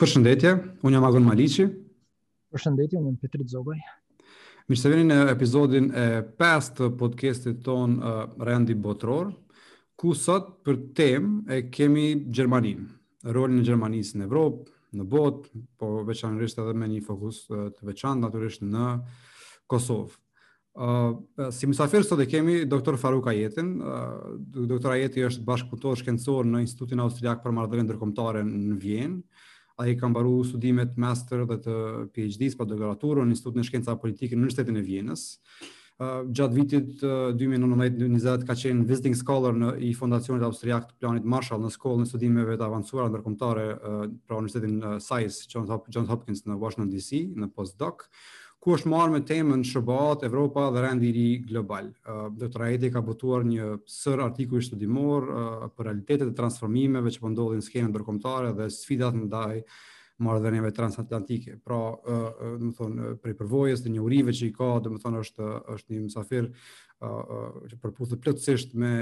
Përshëndetje, unë jam Agon Maliqi. Përshëndetje, unë jam Petrit Zogaj. Mirë se vini në episodin e 5 të podcastit tonë uh, Rendi Botror, ku sot për temë e kemi Gjermaninë. rolin e Gjermanisë në Evropë, në botë, po veçanërisht edhe me një fokus të veçantë natyrisht në Kosovë. Uh, si mysafir sot e kemi doktor Faruk Ajetin. Uh, doktor Ajeti është bashkëpunëtor shkencor në Institutin Austriak për Marrëdhënie Ndërkombëtare në Vjenë. Ai ka mbaruar studimet master dhe të PhD-së pra doktoraturën në Institutin e Shkencave Politike në Universitetin e Vjenës. Uh, gjatë vitit 2019-2020 ka qenë visiting scholar në i fondacionit austriak të planit Marshall në shkollën e studimeve të avancuara ndërkombëtare pra Universitetin SAIS Johns Hopkins në Washington DC në postdoc ku është marrë me temën SHBA-t, Evropa dhe rendi i ri global. Doktor Ajeti ka botuar një sërë artikuj studimor për realitetet e transformimeve që po ndodhin në skenën ndërkombëtare dhe sfidat ndaj marrëdhënieve transatlantike. Pra, domethënë prej përvojës dhe njohurive që i ka, domethënë është është një mysafir që përputhet plotësisht me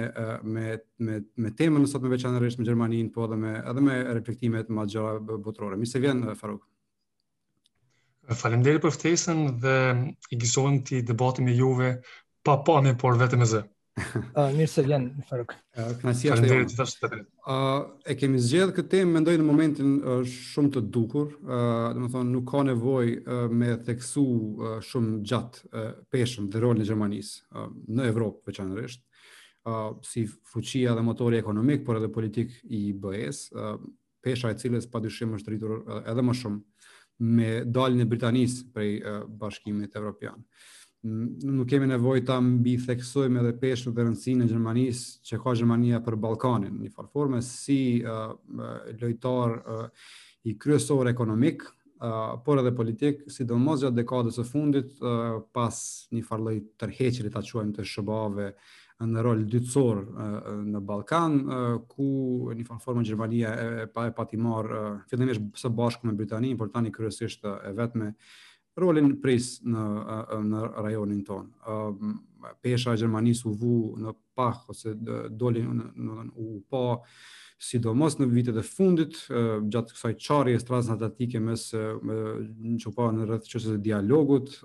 me me me temën sot me veçanërisht me Gjermaninë, po edhe me edhe me reflektimet më të gjera botërore. Mirë se vjen Faruk. Faleminderit për ftesën dhe i gëzohem këtij debati me juve pa pamje por vetëm me zë. Ëh, mirë se vjen Faruk. Kënaqësia është e jona. Ëh, e kemi zgjedhë këtë temë, mendoj në momentin shumë të duhur. Ëh, domethënë nuk ka nevojë me theksu shumë gjatë peshën dhe rolin e Gjermanisë në Evropë veçanërisht. Ëh, si fuqia dhe motori ekonomik, por edhe politik i BE-së. pesha e së cilës padyshim është rritur edhe më shumë me daljen e Britanisë prej Bashkimit Evropian. Nuk kemi nevojë ta mbi theksojmë edhe peshën dhe rëndësinë e Gjermanisë që ka Gjermania për Ballkanin, në një farë forme si uh, lojtar uh, i kryesor ekonomik, por edhe politik, sidomos gjatë dekadës së fundit, pas një farë lloj tërheqje ta quajmë të SHBA-ve në rol dytësor në Ballkan, ku në një farë formë Gjermania e pa e pati marrë fillimisht së bashku me Britaninë, por tani kryesisht e vetme rolin prijës në në rajonin tonë. Pesha e Gjermanisë u vu në pah ose doli domethënë u pa sidomos në vitet e fundit gjatë kësaj çarjes transatlantike mes që u pa në rreth çështjes së dialogut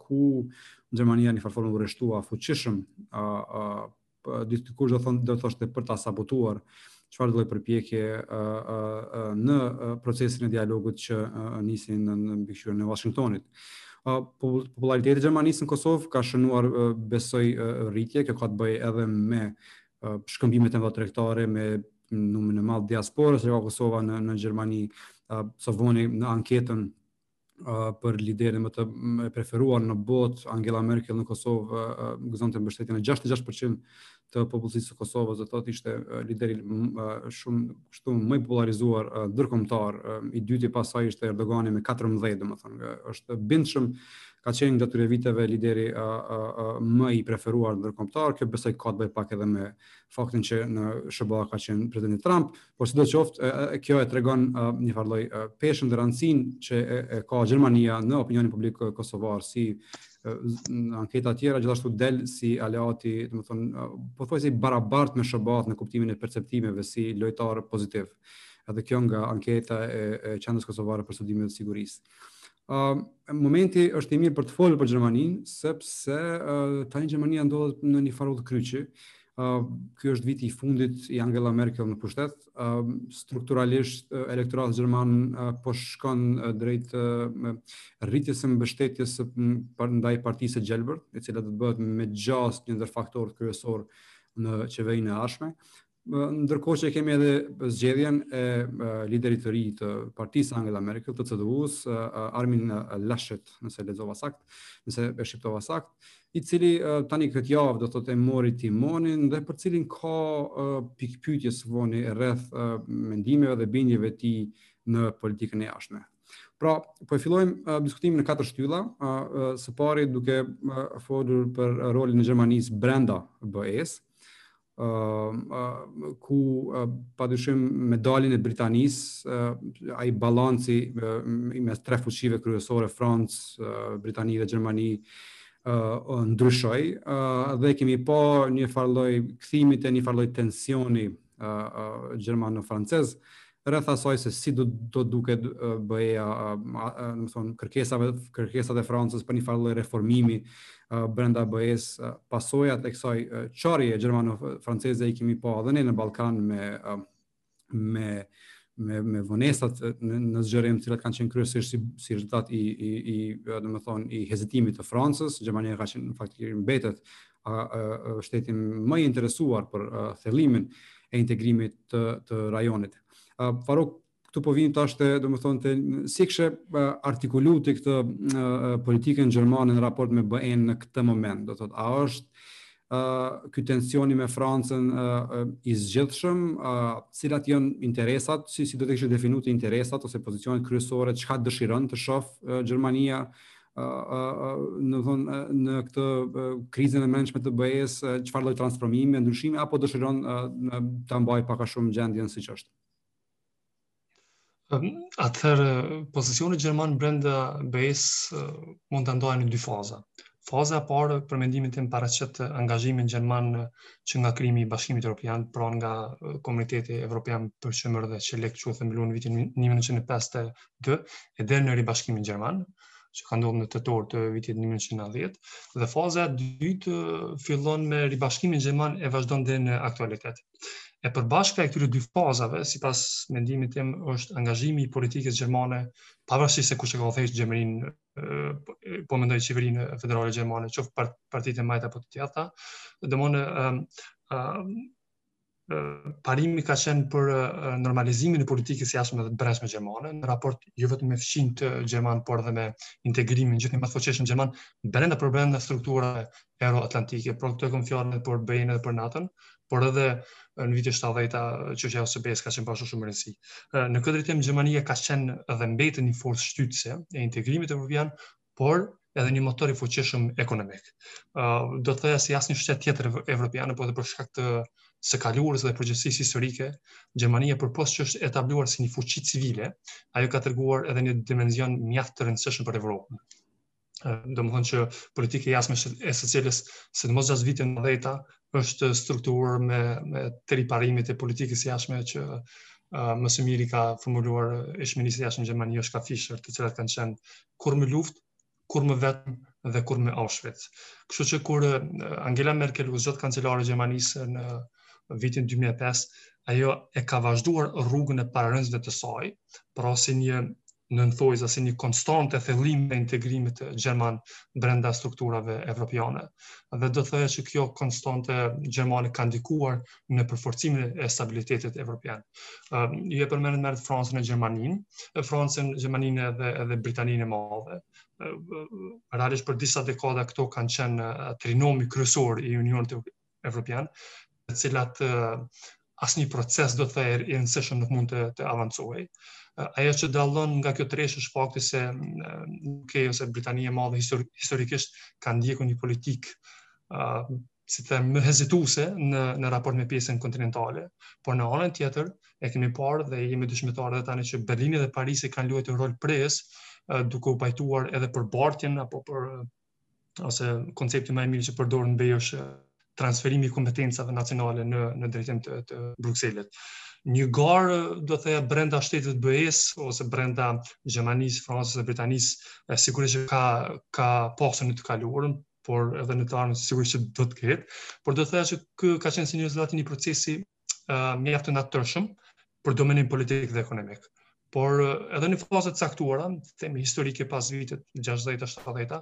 ku Gjermania në njëfarë forme u rreshtua fuqishëm dikush do thonë do thoshte për ta sabotuar uh, çfarë lloj përpjekje në procesin e dialogut që nisi në mbikëqyrjen e Washingtonit. Populariteti i Gjermanisë në Kosovë ka shënuar besoj rritje, kjo ka të bëjë edhe me shkëmbimet e mëdha tregtare me numrin e madh të diasporës që ka Kosova në në Gjermani, së voni në anketën për liderin më të preferuar në botë, Angela Merkel në Kosovë gëzonte mbështetjen e 66% të popullsisë së Kosovës, do të thotë ishte lideri shumë kështu më i popularizuar ndërkombëtar, i dyti pas saj ishte Erdogani me 14, domethënë është bindshëm ka qenë gjatë këtyre viteve lideri a, a, a, më i preferuar ndërkombëtar, kjo besoj ka të bëjë pak edhe me faktin që në SHBA ka qenë presidenti Trump, Por sido qoftë, kjo e tregon një farë lloj peshën dhe rëndësinë që e ka Gjermania në opinionin publik kosovar, si në anketa tjera gjithashtu del si aleati, domethënë, pothuajse i barabartë me SHBA-të në kuptimin e perceptimeve si lojtar pozitiv. Edhe kjo nga anketa e, e Qendrës Kosovare për Studime të Sigurisë. uh, momenti është i mirë për të folur për Gjermaninë, sepse uh, tani Gjermania ndodhet në një farë udhëkryqi. Uh, ky është viti i fundit i Angela Merkel në pushtet. Uh, strukturalisht uh, elektorati gjerman uh, po shkon uh, drejt uh, rritjes së mbështetjes së par, ndaj partisë së Gjelbër, e cila do të bëhet me gjasë një ndër faktorët kryesorë në qeverinë e ardhshme. ndërkohë që kemi edhe zgjedhjen e liderit të ri të partisë së Angela Merkel të CDU-s, Armin Laschet, nëse e lexova saktë, nëse e shqiptova saktë, i cili tani këtë javë do të thotë e mori timonin dhe për cilin ka pikëpyetje së voni rreth mendimeve dhe bindjeve të tij në politikën e jashtme. Pra, po e fillojmë diskutimin në katër shtylla, së pari duke folur për rolin e Gjermanisë brenda BE-së, ku padyshim me daljen e Britanisë, ai balanci mes tre fuqive kryesore, Francë, Britani dhe Gjermani, ndryshoi dhe kemi pa një farë lloj kthimi të një farë lloj tensioni gjermano-francez, rreth asaj se si do duket BE-ja, domethënë kërkesave, kërkesat e Francës për një farë lloj reformimi brenda BE-së, pasojat e kësaj çarjeje gjermano-franceze i kemi pa edhe ne në Ballkan me me me me vonesat në, në zgjerim të cilat kanë qenë kryesisht si si rezultat i i i domethënë i hezitimit të Francës, Gjermania ka qenë në fakt mbetet shtetin më i interesuar për thellimin e integrimit të, të rajonit. Faruk, këtu po vijmë tash te, domethënë, te, si kishe artikulu ti këtë politikën gjermane në raport me BE-në në këtë moment, do thotë, a është uh, ky tensioni me Francën uh, i zgjidhshëm, uh, cilat janë interesat, si si do të kishë definuar interesat ose pozicionet kryesore, çka dëshiron të shohë uh, Gjermania, domethënë në këtë krizën e brendshme të BE-s, çfarë lloj transformimi, ndryshimi apo dëshiron ta mbajë pak a shumë gjendjen siç është? Atëherë, pozicioni gjerman brenda BE-s mund të ndahet në dy faza. Faza e parë për mendimin tim paraqet angazhimin gjerman që nga krijimi i Bashkimit Evropian, pra nga Komuniteti Evropian për Qymyr dhe Çelik që u themelua në vitin 1950 e deri në ribashkimin gjerman, që ka ndodhur në tetor të vitit 1990, dhe faza e dytë fillon me ribashkimin gjerman e vazhdon deri në aktualitet. E përbashkëta e këtyre dy fazave, sipas mendimit tim, është angazhimi i politikës gjermane, pavarësisht se kush e ka udhëheq qeverinë po mendoj qeverinë federale gjermane, qoftë partitë e majta apo të djathta, domethënë parimi ka qenë për normalizimin e politikës së jashtme dhe të brendshme gjermane në raport jo vetëm me fqinjët gjermanë por edhe me integrimin gjithnjë më të fuqishëm gjerman brendapërbrenda strukturave euroatlantike po këtu kam fjalën për BE-në dhe për NATO-n por edhe në vitet 70-ta KSBE OSBE-ja ka qenë, pasur shumë rëndësi. Në këtë drejtim Gjermania ka qenë edhe mbetet një forcë shtytëse e integrimit evropian, por edhe një motor i fuqishëm ekonomik. Ë uh, do të thoja si asnjë shtet tjetër evropian apo edhe për shkak të së kaluarës dhe përgjegjësisë historike, Gjermania përpos që është etabluar si një fuqi civile, ajo ka treguar edhe një dimension mjaft të rëndësishëm për Evropën. Domethënë që politika e jashtme e së cilës, sidomos gjatë viteve nëntëdhjeta, është strukturuar me, me tri parimet e politikës së jashtme që më së miri i ka formuluar ish-ministri i jashtëm gjerman, Joshka Fischer, të cilat kanë qenë kurrë më luftë, kurrë më vetëm dhe kurrë më Auschwitz. Kështu që kur Angela Merkel u zgjodh kancelare e Gjermanisë në vitin 2005, ajo e ka vazhduar rrugën e paraardhësve të saj, pra si një nën thonjëza, si një konstante e thellimit të integrimit gjerman brenda strukturave evropiane. Dhe do të thoja që kjo konstante gjermane ka ndikuar në përforcimin e stabilitetit evropian. Ëm uh, ju e përmendën me Francën e Gjermaninë, e Francën, Gjermaninë edhe edhe Britaninë e Madhe. Realisht për disa dekada këto kanë qenë trinomi kryesor i Unionit Evropian, të cilat uh, asnjë proces do të thoja i rëndësishëm nuk mund të, të avancohej. Ajo që dallon nga kjo treshe është fakti se UK ose Britania e Madhe historikisht ka ndjekur një politikë si të them, më hezituse në, në raport me pjesën kontinentale, por në anën tjetër, e kemi parë dhe jemi dëshmitarë dhe tani që Berlini dhe Parisi kanë luajtur rol prijës, duke u pajtuar edhe për bartjen apo për ose koncepti më i mirë që përdoret në BE është transferimi i kompetencave nacionale në në drejtim të, të Brukselit. Një garë do të thoja brenda shteteve të BE-s ose brenda Gjermanisë, Francës dhe Britanisë, sigurisht që ka ka pasur në të kaluarën, por edhe në të ardhmen sigurisht që do të ketë, por do të thoja që ky ka qenë si një rezultat i një procesi uh, mjaft të natyrshëm për dominim politik dhe ekonomik. Por edhe në faza të caktuara, themi historike pas viteve 60-70-ta,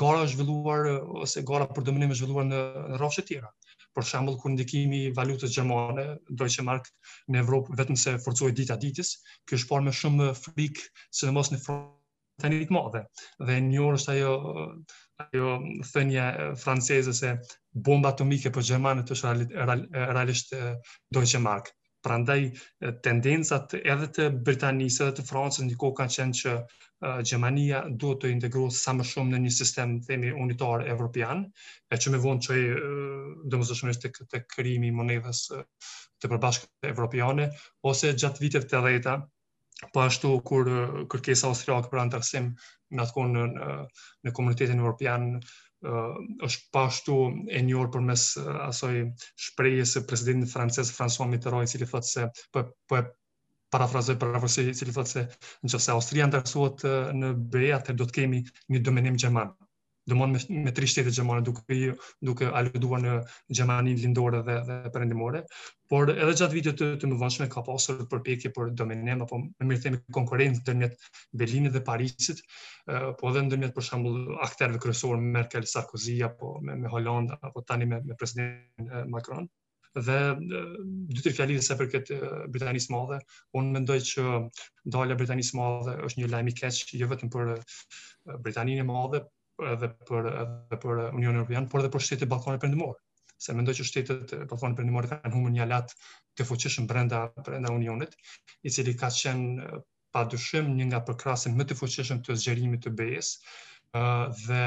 gara është zhvilluar ose gara për dominim është zhvilluar në rrafshe tjera. Për shembull, kur ndikimi i valutës gjermane, Deutsche Mark në Evropë vetëm se forcohej dita ditës, kjo është parë me shumë frikë, sidomos në Francë tani të Madhe. Dhe e njohur është ajo, ajo thënia franceze se bomba atomike për gjermanët është realisht Deutsche Mark. Prandaj tendencat edhe të Britanisë edhe të Francës një kohë kanë qenë që Gjermania duhet të integrohet sa më shumë në një sistem themi unitar evropian, e që më vonë çoi domosdoshmërisht te, te krijimi i monedhës të përbashkët evropiane, ose gjatë viteve tetëdhjeta, Po ashtu kur kërkesa austriake për anëtarësim në atë kohë në në komunitetin evropian është po ashtu e njohur përmes asaj shprehjes së presidentit francez François Mitterrand i cili thotë se po po e parafrazoj përafërsisht i cili thotë se në qoftë se Austria anëtarësohet në BE, atëherë do të kemi një dominim gjerman. domethënë me, me tri shtete gjermane duke i duke aluduar në Gjermaninë lindore dhe dhe perëndimore, por edhe gjatë viteve të, të mëvonshme ka pasur përpjekje për dominim apo më mirë themi konkurrencë ndërmjet Berlinit dhe Parisit, po edhe ndërmjet për shembull aktorëve kryesorë Merkel, Sarkozy apo me, me Hollande apo tani me, me presidentin Macron. Dhe dy-tri fjali sa i përket Britanisë Madhe, unë mendoj që dalja e Britanisë Madhe është një lajm i keq jo vetëm për Britaninë e Madhe, edhe për edhe për Unionin Evropian, por edhe për shtetet e Ballkanit Perëndimor. Se mendoj që shtetet e Ballkanit Perëndimor kanë humbur një aleat të fuqishëm brenda brenda Unionit, i cili ka qenë pa dyshim një nga përkrahësit më të fuqishëm të zgjerimit të BE-së, dhe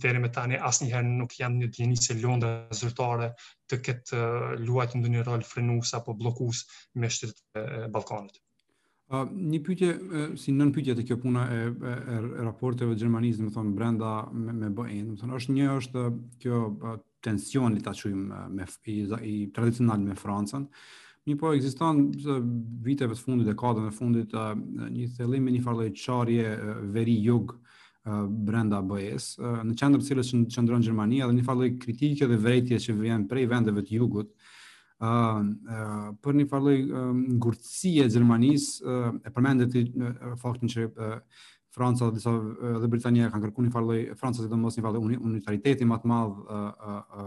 deri me tani asnjëherë nuk jam në dijeni se Londra zyrtare të ketë luajtur ndonjë rol frenues apo bllokues me shtetet e Ballkanit. Uh, një pyetje si nënpyetje të kjo puna e, e, e raporteve të Gjermanisë, domethënë brenda me, me BE-në, domethënë është një është kjo tensioni ta quajmë eh, me i, i tradicional me Francën. Mirëpo ekziston eh, viteve të fundit, dekadave të fundit eh, një thellim i një farë lloj çarje veri jug brenda BE-s, në qendër të cilës qëndron Gjermania dhe një farë lloj kritike dhe vërejtje që vjen prej vendeve të jugut, për një farë lloj ngurtësie e Gjermanisë, e përmendet faktin që Franca dhe disa dhe Britania kanë kërkuar një farë lloj Franca sidomos një farë uni, unitariteti më të madh ë ë ë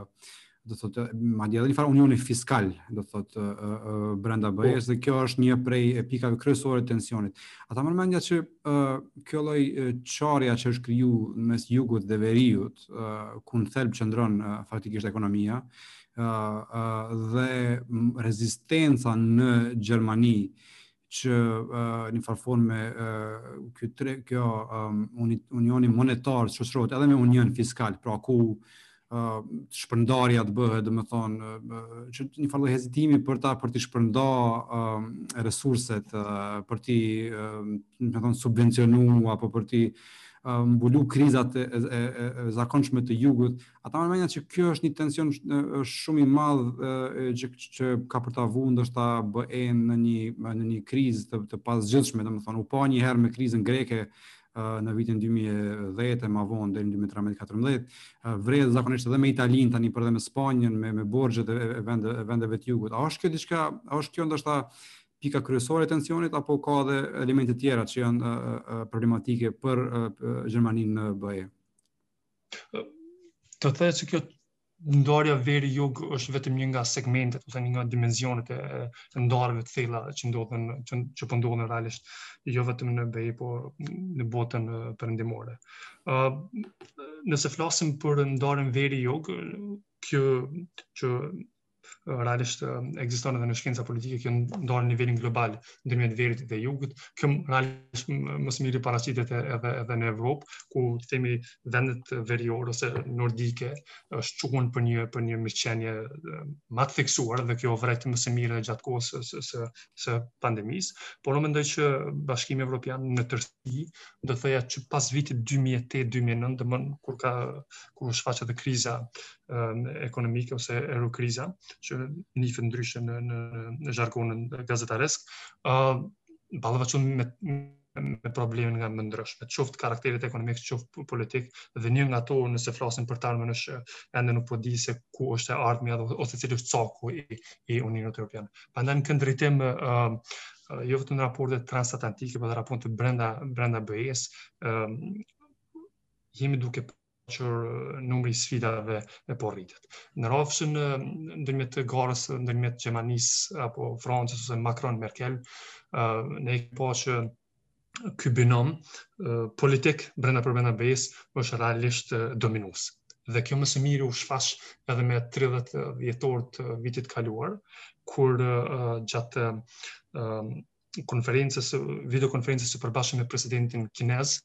do të thotë madje edhe një farë unioni fiskal do të thotë brenda po. BE-së dhe kjo është një prej pikave kryesore të tensionit. A ta merr mendja që uh, kjo lloj çarja që është kriju mes jugut dhe veriut, uh, ku në thelb qëndron uh, faktikisht ekonomia, uh, uh, dhe rezistenca në Gjermani, uh, që në një farë forme kjo, tre, kjo um, unioni monetar të shoqërohet edhe me union fiskal, pra ku uh, shpërndarja të bëhet, domethënë, uh, që një farë lloj hezitimi për ta për t'i shpërnda uh, resurset, uh, për t'i uh, domethënë, subvencionu, apo për t'i uh, mbulu krizat e, e, e, e zakonshme të jugut, A ta merr mendja që kjo është një tension shumë i madh që, që ka për ta vu ndoshta BE në një në një krizë të, të përgjithshme, domethënë u pa një herë me krizën greke në vitin 2010 e ma vonë deri në 2013-2014, vlen zakonisht edhe me Italinë tani por edhe me Spanjën me me borxhet e, e vende e vendeve të jugut. A është kjo diçka, a është kjo ndoshta pika kryesore e tensionit apo ka edhe elemente tjera që janë problematike për Gjermaninë në BE? Them se kjo ndarja veri jug është vetëm një nga segmentet ose një nga dimensionet e ndarjeve të thella që ndodhen që, që po ndodhen realisht jo vetëm në BE po në botën perëndimore. Ë uh, nëse flasim për ndarjen veri jug, kjo që realisht ekziston edhe në shkenca politike që ndan në nivelin global ndërmjet veriut dhe jugut. Kjo realisht më së miri paraqitet edhe edhe në Evropë, ku themi vendet veriore ose nordike shquhen për një për një mirëqenie më të theksuar dhe kjo vërehet më së miri gjatë kohës së së së pandemisë, por unë mendoj që Bashkimi Evropian në tërësi do thoja që pas vitit 2008-2009, domethënë kur ka kur u shfaq edhe kriza um, ekonomike ose eurokriza, që njihet ndryshe në, në, në zhargonin gazetaresk, uh, ballafaqohet me, me probleme nga më të ndryshme, qoftë karakterit ekonomik, qoftë politik, dhe një nga to nëse flasim për të ardhmen është ende nuk po dihet se ku është e ardhmja dhe ose cilë është caku i, i Unionit Europian. Pra në këtë drejtim, uh, uh, jo vetëm në raportet transatlantike, por po edhe raportet brenda, brenda BE-së, uh, jemi duke që numri i sfidave e po rritet. Në rafshin ndërmjet të garës ndërmjet Gjermanisë apo Francës ose Macron Merkel, ne e pamë që ky binom politik brenda për brenda BE-së është realisht dominues. Dhe kjo më së miri u shfaq edhe më 30 dhjetor të vitit kaluar, kur gjatë konferencës, video konferencës së përbashkët me presidentin kinez,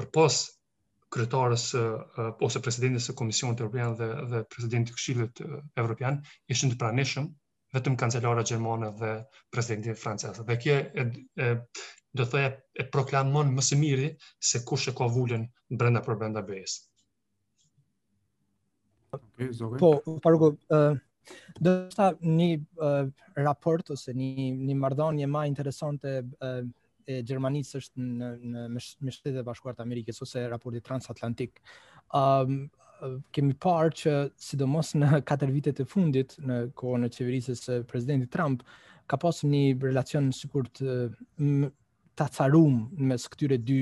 përpos kryetares ose presidentes së Komisionit Evropian dhe dhe presidentit të Këshillit Evropian ishin të pranishëm vetëm kancelarja gjermane dhe presidenti francez. Dhe kjo e, e do të thoya e proklamon më së miri se kush e ka vulën brenda për brenda BE-së. Po, parugo, uh, do të thosha një uh, raport ose një një marrëdhënie më interesante uh, e Gjermanisë është në në me Shtetet e Bashkuara të Amerikës ose raporti transatlantik. Ëm um, kemi parë që sidomos në katër vitet e fundit në kohën e qeverisë së presidentit Trump ka pasur një relacion sikur të t'acarum mes këtyre dy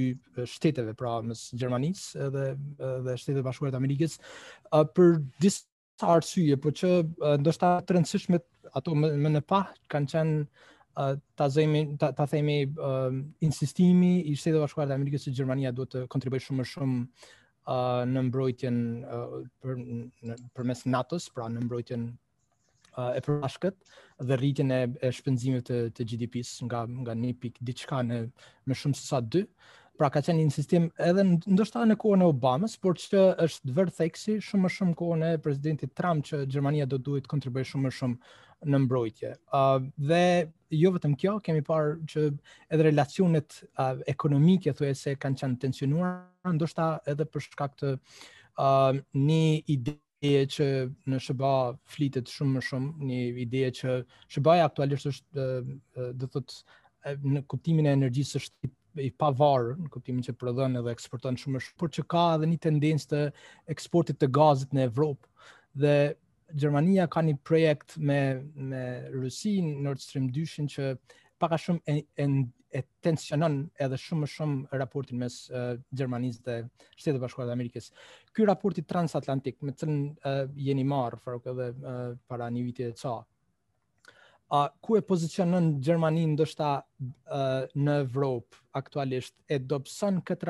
shteteve, pra mes Gjermanisë dhe dhe Shtetet e Bashkuara të Amerikës, për disa arsye, por që ndoshta të rëndësishme ato më, më në pah kanë qenë uh, ta zemi ta, ta themi uh, insistimi i Shteteve të Bashkuara të Amerikës që Gjermania duhet të kontribuojë shumë më shumë uh, në mbrojtjen uh, për në, përmes NATO-s, pra në mbrojtjen uh, e përbashkët dhe rritjen e, e shpenzimeve të, të GDP-së nga nga 1 pikë diçka në më shumë se sa 2. Pra ka qenë insistim edhe ndoshta në kohën e Obamës, por që është vënë theksi shumë më shumë në kohën e presidentit Trump që Gjermania do duhet të kontribuojë shumë më shumë në mbrojtje. Uh, dhe jo vetëm kjo, kemi parë që edhe relacionet uh, ekonomike thuajse kanë qenë të tensionuara, ndoshta edhe për shkak të uh, një ideje ide që në SHBA flitet shumë më shumë, një ideje që SHBA aktualisht është do të thotë në kuptimin e energjisë është i pavarur në kuptimin që prodhon edhe eksporton shumë më shumë, por që ka edhe një tendencë të eksportit të gazit në Evropë. Dhe Gjermania ka një projekt me me Rusinë Nord Stream 2-shin që pak a shumë e, e, e tensionon edhe shumë më shumë raportin mes uh, Gjermanisë dhe Shteteve të Bashkuara të Amerikës. Ky raporti transatlantik me të cilin uh, jeni marrë farok edhe uh, para një viti e ca. A uh, ku e pozicionon Gjermaninë ndoshta uh, në Evropë aktualisht e dobëson kët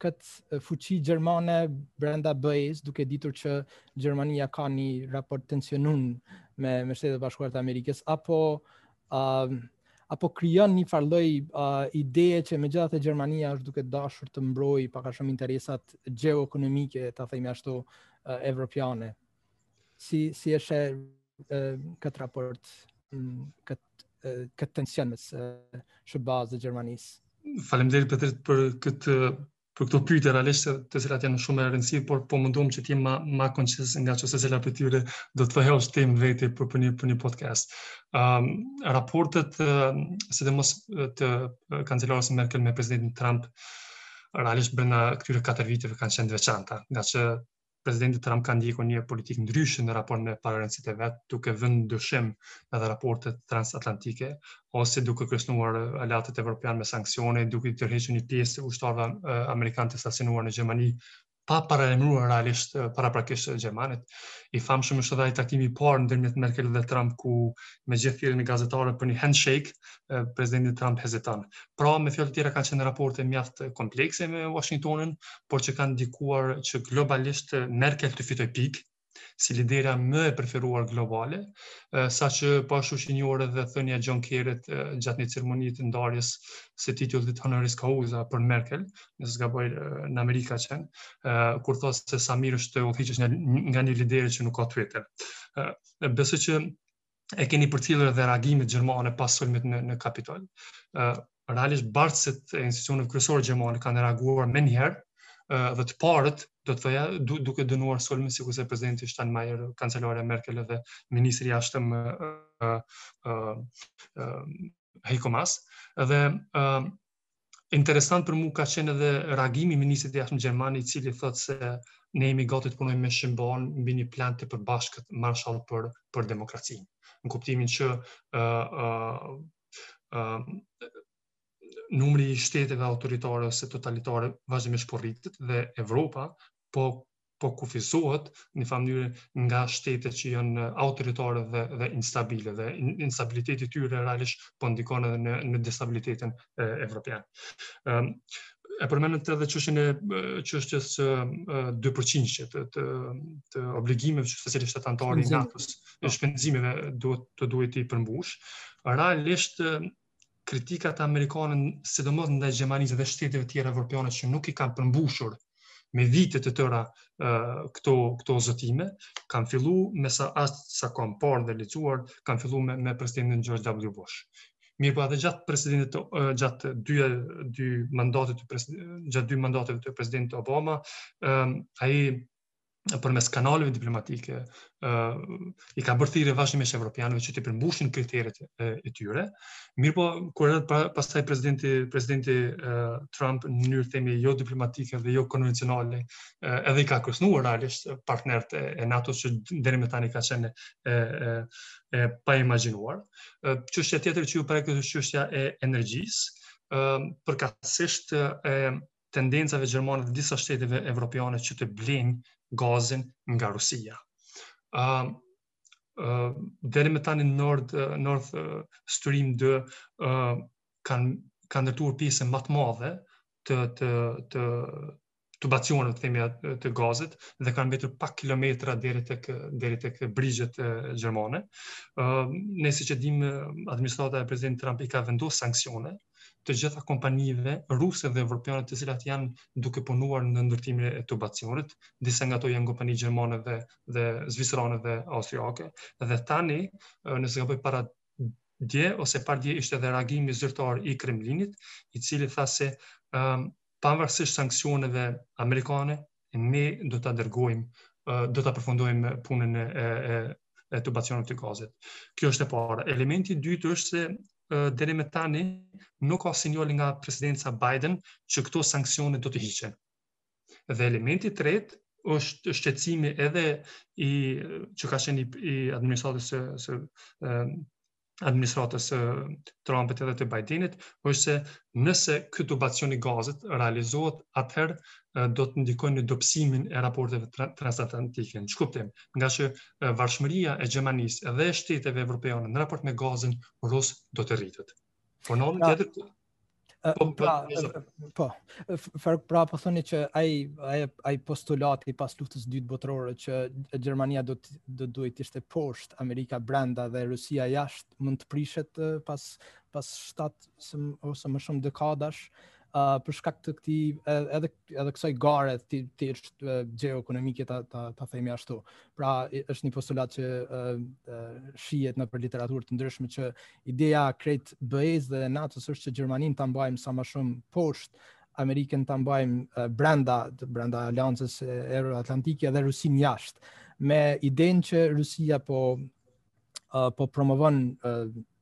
kët fuqi gjermane brenda BE-s duke ditur që Gjermania ka një raport të tensionuar me me Shtetet e Bashkuara të Amerikës apo uh, apo krijon një farë lloj uh, ideje që megjithatë Gjermania është duke dashur të mbrojë pak a shumë interesat gjeoekonomike, ta themi ashtu, uh, evropiane. Si, si e sheh uh, këtë raport, um, këtë, uh, këtë tension mes uh, SHBA-së dhe Gjermanisë? Falemderit Petrit për këtë për këto pyetje realisht të cilat janë shumë të rëndësishme, por po mundohem që të jem më më konciz ngaqë secila prej tyre do të thoja është temë në vete për për një për një podcast. Ëm um, raportet uh, sidomos të kancelarës Merkel me presidentin Trump realisht brenda këtyre katër viteve kanë qenë të veçanta, ngaqë presidenti Trump ka ndjekur një politikë ndryshe në raport me paraardhësit e vet, duke vënë në dyshim edhe raportet transatlantike ose duke kërcënuar aleatët evropianë me sanksione, duke i tërhequr një pjesë të ushtarëve amerikanë të stacionuar në Gjermani pa paralajmëruar realisht paraprakisht Gjermaninë. I famshëm është edhe ai takimi i parë ndërmjet Merkel dhe Trump ku megjithë thirrjen e gazetarëve për një handshake, presidenti Trump heziton. Pra, me fjalë të tjera kanë qenë raporte mjaft komplekse me Washingtonin, por që kanë ndikuar që globalisht Merkel të fitojë pikë si lidera më e preferuar globale, saqë po ashtu e njohur edhe thënia e John Kerry gjatë një ceremonie të ndarjes së titullit honoris causa për Merkel, nëse s'gaboj në Amerikë ka qenë, kur thotë se sa mirë është të udhëhiqesh nga një lidere që nuk ka Twitter. Besoj që e keni përcjellur edhe reagimet gjermane pas sulmit në në Kapitol. ë uh, realisht bartësit e institucioneve kryesore gjermane kanë reaguar menjëherë dhe të parët do të thoja du, duke dënuar sulmin sikurse presidenti Steinmeier, kancelarja Merkel dhe ministri i jashtëm ë ë Heiko Maas dhe ë interesant për mua ka qenë edhe reagimi i ministrit të jashtëm gjerman i cili thotë se ne jemi gati të punojmë me SHBA-në mbi një plan të përbashkët Marshall për për demokracinë. Në kuptimin që ë uh, ë uh, uh, numri i shteteve autoritare ose totalitare vazhdimisht po rritet dhe Evropa po po kufizohet në njëfarë mënyre nga shtete që janë autoritare dhe dhe instabile dhe instabiliteti i tyre realisht po ndikon edhe në në destabilitetin evropian. Ëm e përmendët edhe çështjen e çështjes së 2% të të të obligimeve që secili shtet anëtar i NATO-s, të shpenzimeve duhet të duhet t'i përmbushë. Realisht kritikat amerikane, sidomos ndaj Gjermanisë dhe shteteve të tjera evropiane që nuk i kanë përmbushur me vite të tëra uh, këto këto zotime, kanë filluar me sa me sa kam parë dhe lexuar, kanë filluar me, me presidentin George W. Bush. Mirëpo edhe gjatë presidentit uh, gjatë dy dy mandateve të presidentit gjatë dy mandateve të presidentit Obama, um, ai përmes kanaleve diplomatike ë i ka bërë thirrje vazhdimisht evropianëve që t'i përmbushin kriteret e, e tyre. Mirëpo kur edhe pa, pastaj presidenti presidenti Trump në mënyrë themi jo diplomatike dhe jo konvencionale edhe i ka kërcënuar realisht partnerët e, e NATO-s që deri me tani ka qenë e, e, e paimagjinuar. Çështja tjetër që ju prekët është çështja e energjisë, ë përkatësisht e tendencave gjermane dhe disa shteteve evropiane që të blejnë gazin nga Rusia. Ëm deri me tani Nord North Stream 2 kanë kanë ndërtuar pjesën më të madhe të të të tubacionit të themi të gazit dhe kanë mbetur pak kilometra deri tek deri tek brigjet gjermane. Ë, siç e dimë administrata e presidentit Trump i ka vendosur sanksione të gjitha kompanive ruse dhe evropiane të cilat janë duke punuar në ndërtimin e tubacionit, disa nga ato janë kompani gjermane dhe dhe zvicerane dhe austriake. Dhe tani, nëse s'gaboj paradje ose pardje ishte edhe reagimi zyrtar i Kremlinit, i cili tha se um, pavarësisht sanksioneve amerikane, ne do ta dërgojmë, do ta përfundojmë punën e, e, e tubacionit të gazit. Kjo është e para. Elementi i dytë është se deri me tani nuk ka sinjal nga presidenca Biden që këto sanksione do të hiqen. Dhe elementi i tretë është shqetësimi edhe i që ka qenë i, i administratës së së administratës së Trumpit edhe të Bidenit, është se nëse ky tubacion i gazit realizohet, atëherë do të ndikojë në dobësimin e raporteve transatlantike. Në ç'kuptim, ngaqë varshmëria e Gjermanisë dhe e shteteve evropiane në raport me gazin rus do të rritet. Por në anën tjetër, Po, po, pra, po, po, pra po thoni që ai ai ai postulati i pas luftës së dytë botërore që Gjermania do të do duhej të ishte poshtë Amerika brenda dhe Rusia jashtë mund të prishet pas pas 7 ose më shumë dekadash uh, për shkak të këtij edhe edhe kësaj gare të të gjeoekonomike ta ta ta themi ashtu. Pra është një postulat që shihet nëpër literaturë të ndryshme që ideja krejt e BE-së dhe NATO-s është që Gjermaninë ta mbajmë sa më shumë poshtë Amerikën ta mbajmë brenda brenda aleancës euroatlantike dhe Rusinë jashtë me idenë që Rusia po po promovon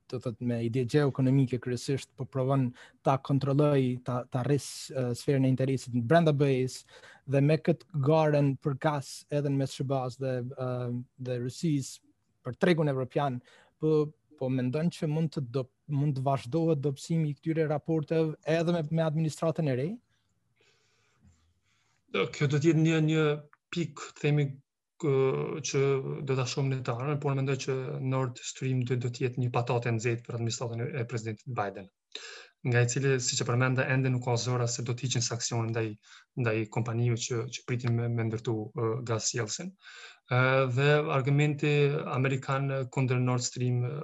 do të thotë me ide gjeoekonomike kryesisht po provon ta kontrollojë ta ta rrisë uh, sferën e interesit brenda BE-s dhe me këtë garën për gas edhe në mes SHBA-s dhe uh, dhe Rusisë për tregun evropian po po mendon që mund të do, mund të vazhdohet dobësimi i këtyre raporteve edhe me, me administratën e re? Kjo do të jetë një një pikë, themi që do ta shohim në të ardhmen, por mendoj që Nord Stream do të jetë një patate e nxehtë për administratën e presidentit Biden, nga i cili siç e përmenda ende nuk ka zëra se do të hiqen sanksione ndaj ndaj kompanive që që pritin me, me ndërtu uh, gazsjellësin. Uh, dhe argumenti amerikan kundër Nord Stream uh,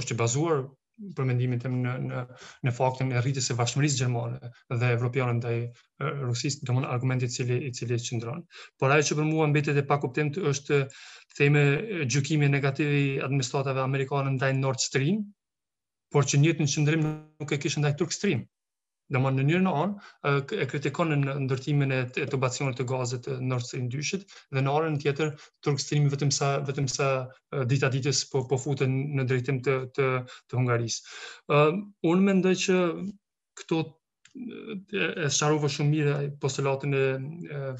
është i bazuar për mendimin tem në në në faktin e rritjes së varshmërisë gjermane dhe evropiane ndaj Rusisë, domthonë argumenti i cili i cili qëndron. Por ajo që për mua mbetet e pakuptimtë është themi gjykimi negativ i administratave amerikane ndaj Nord Stream, por që njëjtin qëndrim nuk e kishin ndaj Turk Stream. Në në njërën anë, e kritikon ndërtimin e tubacionit të gazit të Nord Stream dyshit, dhe në anën tjetër, Turk Stream vetëm sa, vetëm sa dita ditës po, po futet në drejtim të, të, të Hungarisë. Uh, unë mendoj që këtu e sqarove shumë mirë postulatin e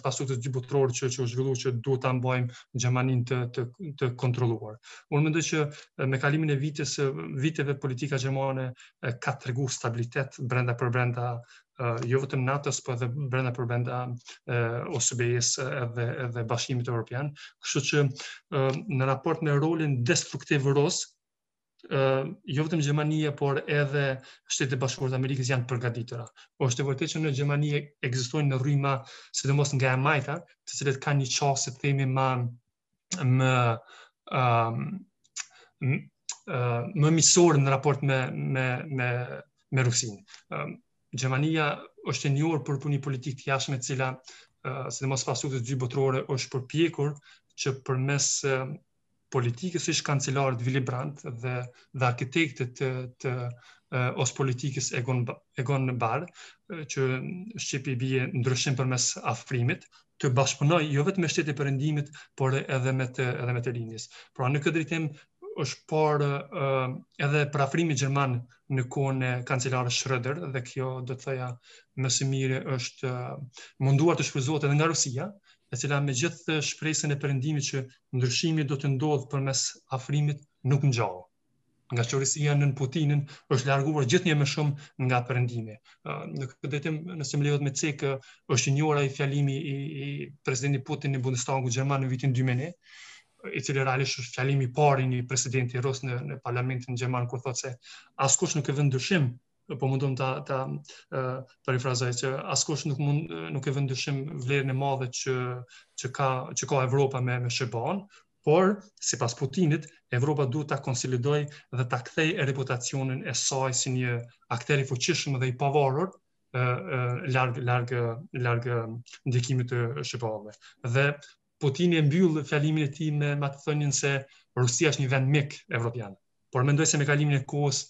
pasluftës dytë botërore që që u zhvillu që duhet ta mbajmë Gjermaninë të të të kontrolluar. Unë mendoj që me kalimin e vitës viteve politika gjermane ka tregu stabilitet brenda për brenda, jo vetëm NATO-s, po edhe brenda për brenda OSBE-s edhe, edhe Bashkimit Europian. Kështu që në raport me rolin destruktiv rus, jo vetëm Gjermania, por edhe Shtetet e Bashkuara të Amerikës janë përgaditura. Po është e vërtetë që në Gjermani ekzistojnë rryma, sidomos nga e majta, të cilat kanë një qasje, të themi, ma më um, më miqësor në raport me me me me Rusinë. Um, Gjermania është e njohur për një politikë të jashtme, e cila uh, sidomos pas Luftës së Dytë Botërore është përpjekur që përmes uh, politikës ish kancelarit Willy Brandt dhe dhe arkitektit të, të uh, Ostpolitikës Egon Egon Bahr që shqip i bie ndryshim përmes afrimit, të bashkëpunojë jo vetëm me shtetet e Perëndimit, por edhe me të edhe me të lindjes. Pra në këtë drejtim është parë uh, edhe përafrimi gjerman në kohën e kancelarit Schröder dhe kjo do të thoja më së miri është uh, munduar të shfrytëzohet edhe nga Rusia, e cila me gjithë shpresën e perëndimit që ndryshimi do të ndodhë përmes afrimit nuk ngjau. nga qeverisja nën Putinin, është larguar gjithnjë më shumë nga Perëndimi. Në këtë drejtim, nëse më lejohet me cekë, është i njohur ai fjalimi i, i presidentit Putin në Bundestagun gjerman në vitin 2001, i cili realisht është fjalimi i parë i një presidenti rus në, në parlamentin gjerman, kur thotë se askush nuk e vë në dyshim po mundohem ta ta parafrazoj që askush nuk mund nuk e vë në dyshim vlerën e madhe që që ka që ka Evropa me me SHBA-në, por sipas Putinit Evropa duhet ta konsolidojë dhe ta kthejë reputacionin e saj si një aktor i fuqishëm dhe i pavarur larg larg larg ndikimit të SHBA-ve. Dhe Putini e mbyll fjalimin e tij me atë thënien se Rusia është një vend mik evropian. Por mendoj se me kalimin e kohës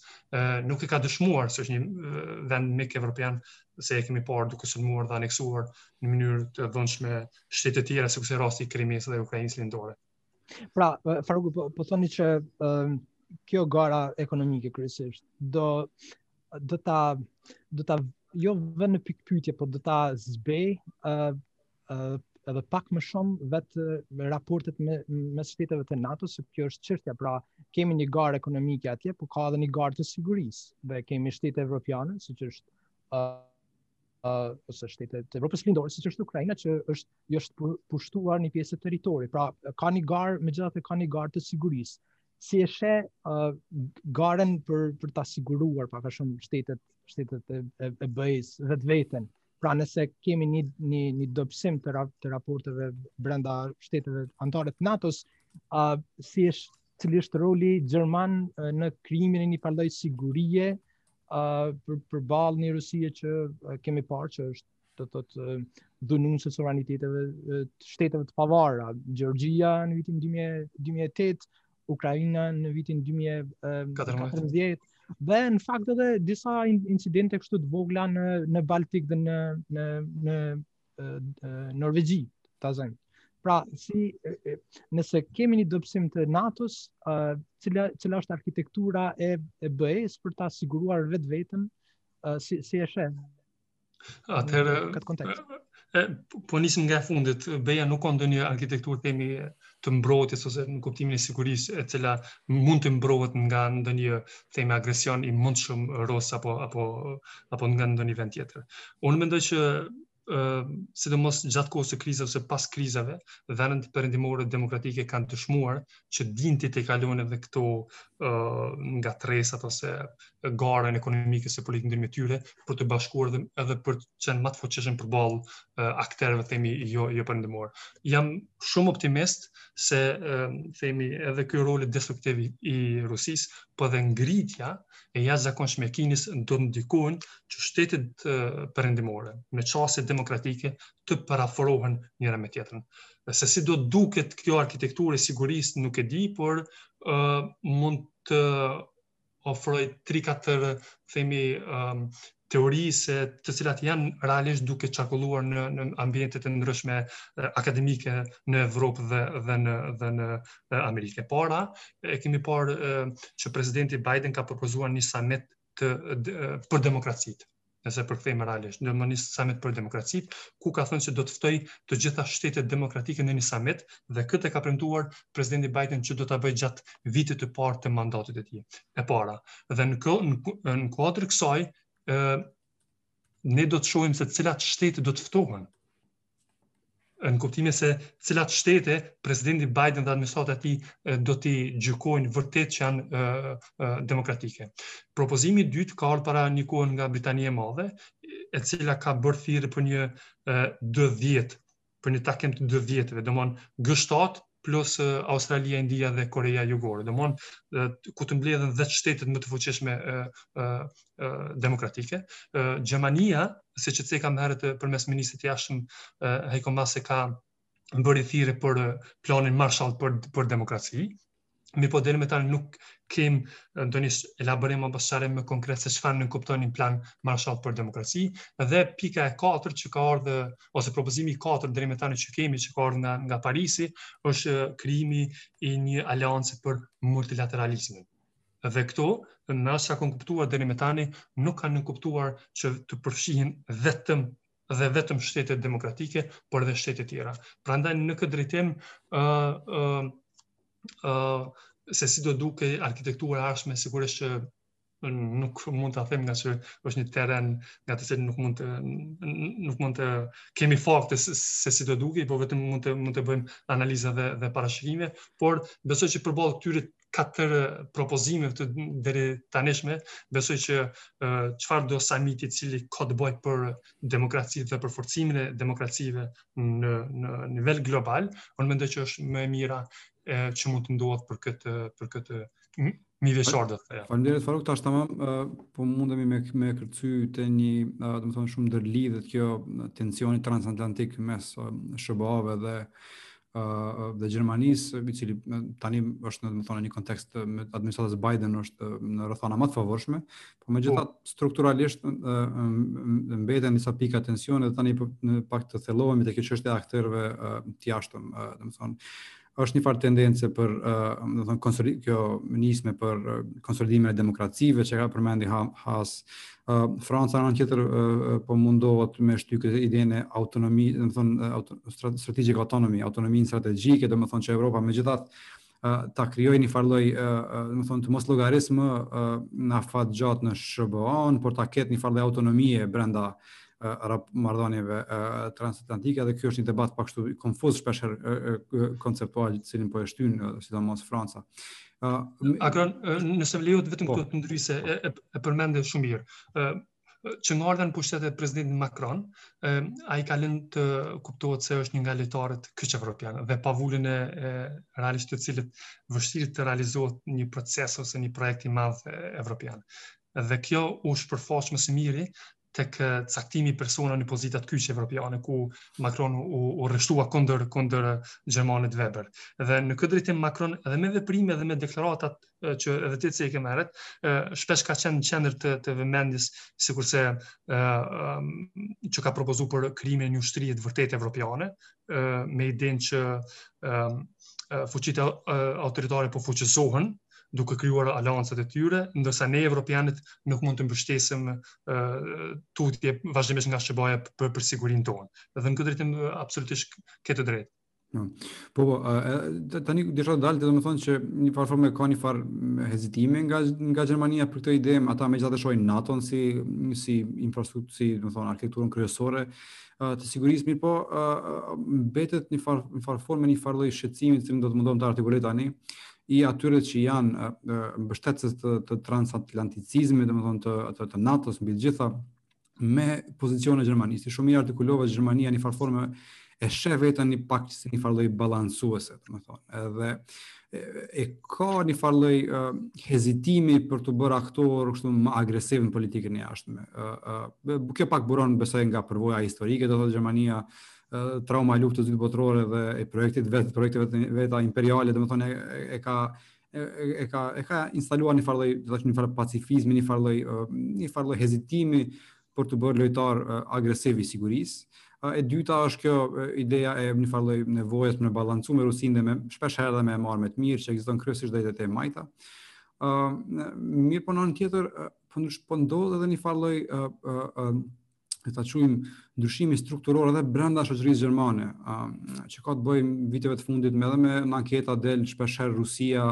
nuk e ka dëshmuar se është një vend mik evropian, se e kemi parë duke sulmuar dhe aneksuar në mënyrë të dhunshme shtete të tjera sikurse rasti i Krimesë dhe Ukrainës lindore. Pra, Faruku po, po thoni që kjo gara ekonomike kryesisht do do ta do ta jo vënë në pikëpyetje, por do ta zbehë edhe pak më shumë vetë raportet me mes shteteve të NATO-s, se kjo është çështja, pra kemi një garë ekonomike atje, por ka edhe një garë të sigurisë. Dhe kemi shtete evropiane, siç është ë uh, uh, ose shtete të Evropës Lindore, siç është Ukraina që është i është pushtuar një pjesë të territorit. Pra ka një garë, megjithatë ka një garë të sigurisë. Si e sheh uh, garën për për ta siguruar pak a shumë shtetet shtetet e, e, e BE-s vetveten Pra nëse kemi një një një dobësim të rap, të raporteve brenda shteteve anëtare të NATO-s, a uh, si është cili është roli gjerman në krijimin e një farë lloj sigurie uh, për përballë një Rusie që uh, kemi parë që është do të thotë uh, dhunuese e sovraniteteve të shteteve të pavarura, Gjeorgjia në vitin 2008, Ukraina në vitin 2014 dhe në fakt edhe disa incidente kështu të vogla në në Baltik dhe në në në Norvegji, ta zëmë. Pra, si nëse kemi një dobësim të NATO-s, cila cila është arkitektura e e BE-s për ta siguruar vetveten, si si e sheh? Atëherë në këtë kontekst. Po, po nisim nga e fundit, BE-ja nuk ka ndonjë arkitekturë themi të mbrojtjes ose në kuptimin e sigurisë e cila mund të mbrohet nga ndonjë themi agresion i mundshëm rus apo apo apo nga ndonjë vend tjetër. Unë mendoj që ë sidomos gjatë kohës së krizave ose pas krizave, vendet perëndimore demokratike kanë dëshmuar që dinë t'i tejkalojnë edhe këto uh, ngatërresat ose garën ekonomike ose politike ndërmjet tyre, për t'u bashkuar dhe edhe për të qenë më të fuqishëm përballë uh, aktorëve themi jo, jo perëndimorë. Jam shumë optimist se uh, themi edhe ky roli destruktiv i Rusisë, po edhe ngritja e jashtëzakonshme e Kinës do të ndikojnë që shtetet uh, perëndimore, me qasje demokratike, të përafrohen njëra me tjetrën. Se si do të duket kjo arkitekturë e sigurisë nuk e di, por uh, mund të ofroj 3-4 themi um, teori të cilat janë realisht duke qarkulluar në në ambientet e ndryshme akademike në Evropë dhe dhe në dhe në Amerikë. E para, e kemi parë që presidenti Biden ka propozuar një samit të, për demokracitë, nëse e përkthejmë realisht, në, në një samit për demokracitë, ku ka thënë që do të ftojë të gjitha shtetet demokratike në një samit dhe këtë e ka premtuar presidenti Biden që do ta bëjë gjatë vitit të parë të mandatit të tij. E para, dhe në kë, në, në kuadër të kësaj, ë ne do të shohim se cilat shtete do të ftohen në kuptimin se cilat shtete presidenti Biden dhe administrata e tij do t'i gjykojnë vërtet që janë demokratike. Propozimi i dytë ka ardhur para një kohë nga Britania e Madhe, e cila ka bërë thirrje për një D dhjetë, për një takim të D dhjetëve, domthon G7 plus Australia, India dhe Koreja Jugore. Domethënë, ku të mblidhen dhjetë shtetet më të fuqishme e, e, e, demokratike. E, Gjermania, siç e ceka më herët, përmes ministrit të jashtëm, e, Heiko Maas ka bërë thirrje për planin Marshall për, për demokraci. Mirëpo deri me tani nuk kemi ndonjë elaborim apo sqarim më konkret se çfarë nënkupton një plan Marshall për demokraci dhe pika e katërt që ka ardhur ose propozimi i katër deri me tani që kemi që ka ardhur nga nga Parisi është krijimi i një aleance për multilateralizmin. Dhe këto, me aq sa kam kuptuar deri me tani, nuk kanë nënkuptuar që të përfshihin vetëm dhe vetëm shtetet demokratike, por edhe shtetet tjera. Prandaj në këtë drejtim, uh, uh, uh, se si do duket arkitektura e ardhshme, sigurisht që nuk mund ta them ngase është një terren në të cilin nuk mund të nuk mund të kemi fakte se, se si do duket, po vetëm mund të mund të bëjmë analiza dhe dhe parashikime, por besoj që përballë këtyre katër propozimeve të deritanishme, besoj që çfarëdo samiti i cili ka të bëjë për demokracinë dhe për forcimin e demokracive në në nivel global, unë mendoj që është më e mira e, që mund të ndodhë për këtë për këtë Mhm. Faleminderit Faruk, tash tamam, po mundemi me, me kërcy te një, domethënë, shumë ndërlidhet kjo tensioni transatlantik mes SHBA-ve dhe dhe Gjermanisë, i cili tani është në domethënë një kontekst me administratën Biden është në rrethana më të favorshme, por megjithatë po. strukturalisht mbeten disa pika tensioni dhe tani po, pak të thellohemi te kjo çështja e aktorëve të jashtëm, domethënë është një farë tendence për, domethënë, kjo nisme për konsolidimin e demokracive që e përmendi Haas. Franca në anën tjetër po mundohet me shty këtë idenë e autonomi, domethënë, strategic autonomy, autonominë strategjike, domethënë që Evropa megjithatë ta krijojë një farë lloj, domethënë, të mos llogarisë më në afat të gjatë në SHBA-n, por ta ketë një farë lloj autonomie brenda marrëdhënieve transatlantike dhe ky është një debat pak kështu konfuz shpesh konceptual të cilin po e shtyn sidomos Franca. Ë uh, Agon, nëse më lejohet vetëm po. këtu të ndërhyj se e, e, e përmende shumë mirë. Ë që nga ardhja në pushtet e presidentit Macron, ë ai ka lënë të kuptohet se është një nga lojtarët kyç evropian dhe pa vulën e, e realisht të tij është vështirë të realizohet një proces ose një projekt i madh evropian. Dhe kjo u shpërfaqë më së miri tek caktimi i personave në pozitat kyçe evropiane ku Macron u, u rreshtua kundër kundër gjermanit Weber. Dhe në këtë drejtim Macron edhe me veprime dhe me deklaratat që edhe ti ceke më herët, shpesh ka qenë në qendër të të vëmendjes sikurse ë që ka propozu për krijimin e një ushtrie të vërtetë evropiane, me idenë që fuqitë autoritare po fuqizohen duke krijuar aleancat e tyre, ndërsa ne evropianët nuk mund të mbështetemi tutje vazhdimisht nga SHBA-ja për, për sigurinë tonë. Dhe në këtë drejtim absolutisht ke të drejtë. Po, po, po tani desha të dal, domethënë që njëfarë forme ka një farë hezitimi nga nga Gjermania për këtë ide, ata megjithatë e shohin NATO-n si si infrastrukturë, si domethënë arkitekturën kryesore të sigurisë, mirëpo mbetet një farë një farë forme një farë lloj shqetësimi që do të mundohem ta artikuloj tani, i atyre që janë mbështetës të, të transatlanticizmit, domethënë të, të, të NATO-s, mbi të gjitha, me pozicionin e Gjermanisë. Siç e artikulova që Gjermania një farë forme e sheh veten një pak si një farë lloj balansuese, domethënë. Edhe e, e ka një farë lloj uh, hezitimi për t'u bërë aktor kështu më agresiv në politikën e jashtme. Uh, uh, kjo pak buron besoj nga përvoja historike, domethënë Gjermania, trauma e luftës së dytë botërore dhe e projektit vetë, projekteve të veta imperiale, domethënë e, e ka e, e ka e ka instaluar një farë do të një farë pacifizmi, një farë një farë hezitimi për t'u bërë lojtar agresiv i sigurisë. E dyta është kjo ideja e një farë nevojës për të balancuar me Rusinë dhe me shpesh herë dhe me marrë me të mirë që ekziston kryesisht te e majta. Ë uh, mirë po në tjetër po, po ndodh edhe një farë le ta quajmë ndryshimi strukturor edhe brenda shoqërisë gjermane, ë që ka të bëjë, viteve të fundit me edhe me në anketa del shpesh herë Rusia,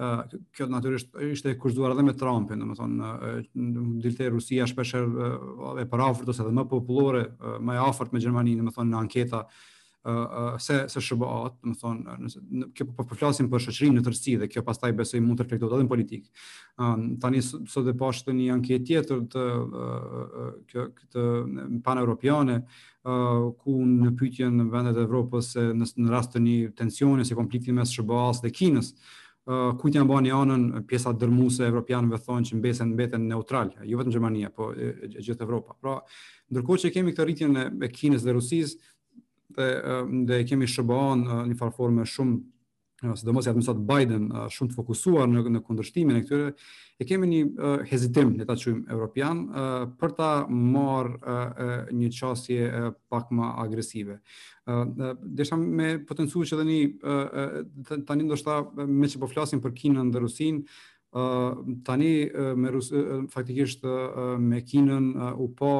ë kjo natyrisht ishte e kushtëzuar edhe me Trumpin, domethënë dilte Rusia shpesh herë e përafërt ose edhe më popullore, më e afërt me Gjermaninë, domethënë në anketa se se SHBA-t, do të thotë, nëse kjo po po flasim për shoqërinë në tërësi dhe kjo pastaj besoj mund të reflektohet edhe në politikë. Ëm tani sot e pashë një anketë tjetër të kjo këtë paneuropiane ku në pyetjen në vendet e Evropës se në, në rast të një tensioni ose konflikti mes SHBA-s dhe Kinës, kujt ia mbani anën pjesa dërmuese e evropianëve thonë që mbesen mbeten neutral, jo vetëm Gjermania, po e, e, e gjithë Evropa. Pra, ndërkohë që kemi këtë rritjen e, e Kinës dhe Rusisë, dhe dhe kemi SHBA-n në njëfarë forme shumë sidomos tash Biden shumë të fokusuar në në kundërshtimin e këtyre e kemi një hezitim le ta quajmë europian për ta marrë një qasje pak më agresive. Desha me potencu që tani tani ndoshta meqë po flasim për Kinën dhe Rusinë tani me Rus, faktikisht me Kinën u pa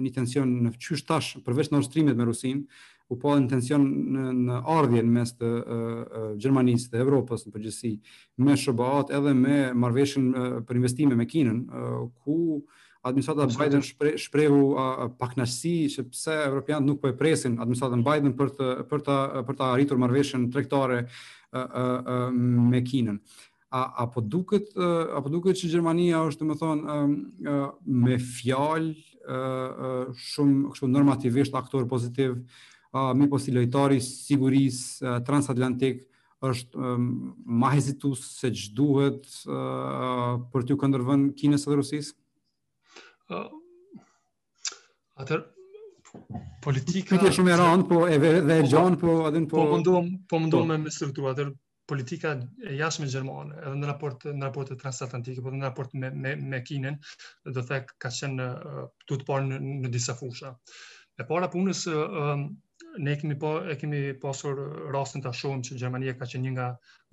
një tension në qysh tash përveç Nord Streamit me Rusinë, u pa një tension në, marrëdhënie mes Gjermanisë dhe Evropës në përgjithësi me SHBA-t edhe me marrëveshjen për investime me Kinën, ku administrata Biden shpre, shprehu pakënaqësi se pse evropianët nuk po e presin administratën Biden për të për ta për ta arritur marrëveshjen tregtare me Kinën. Uh, A apo duket apo duket që Gjermania është domethënë me fjalë shumë kështu normativisht aktor pozitiv, mirëpo si lojtar i sigurisë transatlantike është më hezitus se ç'duhet për t'iu kundërvënë Kinës dhe Rusisë? Atëherë politika Kjo është shumë e rëndë, po edhe e gjanë, po atë po po mundohem po mundohem me strukturu atëherë politika e jashtme gjermane, edhe në raport në raporte transatlantike, por në raport me me me Kinën, do të thënë ka qenë duhet parë në, në disa fusha. E para e punës ne kemi pa e kemi pasur rastin ta shohim që Gjermania ka qenë një nga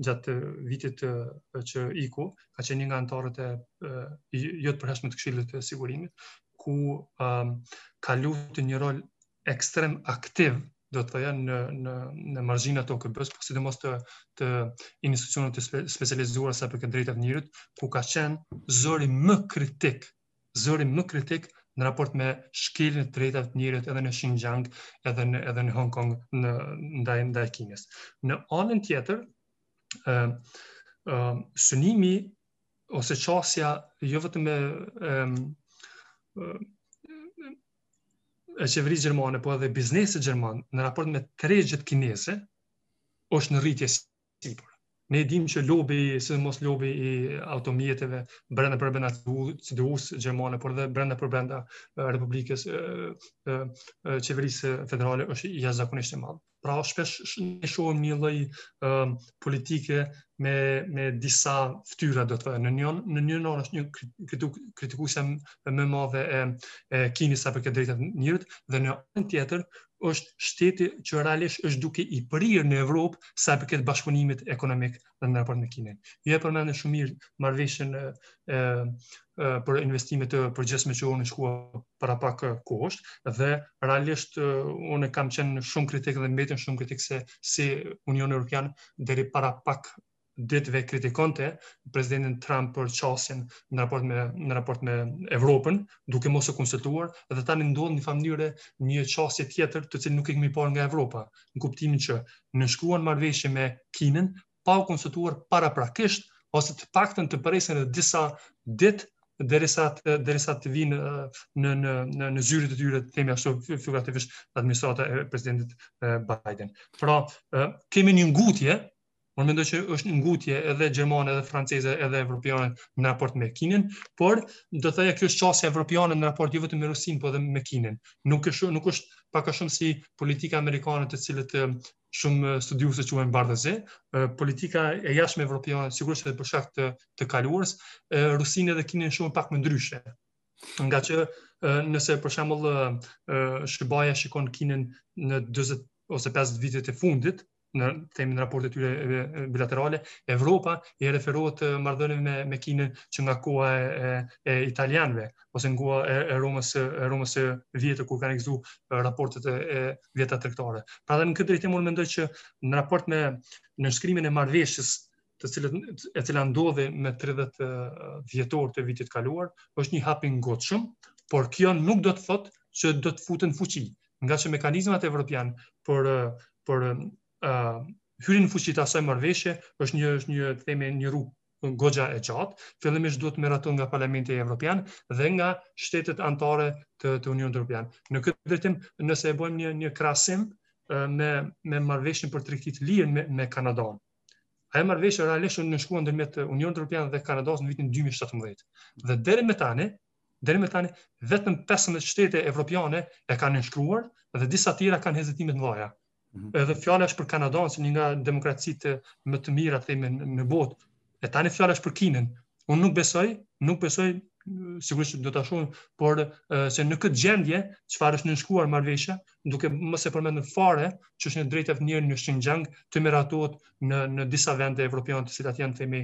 gjatë vitit të, që iku, ka qenë një nga anëtaret jo të përhershme të Këshillit të Sigurimit, ku um, ka luajtur një rol ekstrem aktiv do të thoja në në në margjina të OKB-së, por sidomos të të institucioneve të spe, specializuara sa përket të drejtave të njeriut, ku ka qenë zëri më kritik, zëri më kritik në raport me shkeljen e të drejtave të njeriut edhe në Xinjiang, edhe në edhe në Hong Kong në ndaj ndaj Kinës. Në anën tjetër, ë ë synimi ose qasja jo vetëm e e qeverisë gjermane, po edhe biznesit gjerman në raport me tregjet kineze është në rritje sipër. Ne e dimë që lobi, sidomos lobi i automjeteve brenda për brenda CDU-së gjermane, por edhe brenda për brenda Republikës, qeverisë federale është jashtëzakonisht i madh. Pra shpesh ne shohim një lloj um, politike me me disa fytyra do të thoja. Në një në një anë është një kritikuese më e madhe e, e Kinës sa përket të drejtave të njeriut dhe në anën tjetër është shteti që realisht është duke i prirë në Evropë sa përket bashkëpunimit ekonomik në raport me Kinën. Ju e përmendët shumë mirë marrëveshjen e, e, e për investime të përgjithshme që u nënshkrua para pak kohësh dhe realisht unë kam qenë shumë kritik dhe mbetem shumë kritik se si Unioni Europian deri para pak ditëve kritikonte presidentin Trump për qasjen në raport me në raport me Evropën, duke mos e konsultuar dhe tani ndodh në njëfarë mënyre një qasje tjetër të cilën nuk e kemi parë nga Evropa, në kuptimin që nënshkruan marrëveshje me Kinën pa u konsultuar paraprakisht ose të paktën të presin edhe disa ditë derisa të, derisa të vijnë në në në në zyrat e tyre të themi ashtu figurativisht administrata e presidentit Biden. Pra, kemi një ngutje Unë mendoj që është një ngutje edhe gjermane, edhe franceze, edhe evropiane në raport me Kinën, por do thoja kjo është qasja evropiane në raport jo vetëm me Rusinë, por edhe me Kinën. Nuk është nuk është pak a shumë si politika amerikane të cilën shumë studiues e quajnë bardhezi, politika e jashtme evropiane sigurisht edhe për shkak të të kaluarës, Rusinë edhe Kinën sheh pak më ndryshe. Ngaqë nëse për shembull SHBA-ja shikon Kinën në 40 ose 50 vitet e fundit, të themi në raportet e tyre bilaterale, Evropa i referohet marrëdhënieve me me Kinën që nga koha e, e italianëve ose nga koha e, e Romës e Romës së vjetër kur kanë ekzistu raportet e, e vjetra tregtare. Pra dhe në këtë drejtim unë mendoj që në raport me nënshkrimin e marrëveshjes të cilët e cila ndodhi më 30 dhjetor të vitit të kaluar, është një hap i ngutshëm, por kjo nuk do të thotë që do të futet në fuqi, ngaqë mekanizmat evropianë për për uh, hyrjen në fuqi të asaj marrëveshje është një është një themi një rrugë goxha e gjatë, fillimisht duhet të miratohet nga Parlamenti Evropian dhe nga shtetet anëtare të të Unionit Evropian. Në këtë drejtim, nëse e bëjmë një një krahasim me me marrëveshjen për tregti të lirë me me Kanadanë, Ajo marrëveshje realisht u nënshkrua ndërmjet Unionit Europian dhe Kanadasë në vitin 2017. Dhe deri më tani, deri më tani vetëm 15 shtete evropiane e kanë nënshkruar dhe disa tjera kanë hezitime të mëdha. Mm -hmm. Edhe fjala është për Kanadanë si një nga demokracitë më të mira të themi në botë. E tani fjala është për Kinën. Unë nuk besoj, nuk besoj sigurisht do ta shohim, por se në këtë gjendje çfarë është nënshkruar marrëveshja, duke mos e përmendur fare çështjen e drejtave të njeriut në Xinjiang të miratohet në në disa vende evropiane të cilat janë themi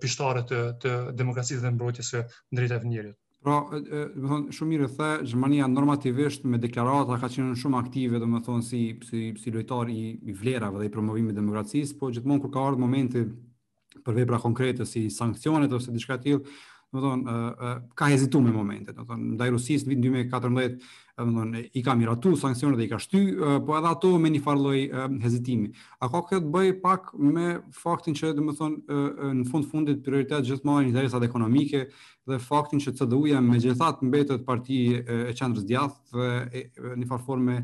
pishtare të të demokracisë dhe mbrojtjes së drejtave të njeriut. Pra, domethënë shumë mirë the, Gjermania normativisht me deklarata ka qenë shumë aktive, domethënë si si si lojtar i, i vlerave dhe i promovimit të demokracisë, por gjithmonë kur ka ardhë momenti për vepra konkrete si sanksionet ose diçka të tillë, domethënë ka hezitu me momente, domethënë ndaj Rusisë në vitin 2014, domethënë i ka miratu sanksionet dhe i ka shty, po edhe ato me një farë lloj hezitimi. A ka kjo të bëjë pak me faktin që domethënë në fund fundit prioritet gjithmonë interesat ekonomike dhe faktin që CDU-ja megjithatë mbetet parti e qendrës së djathtë dhe në një farë forme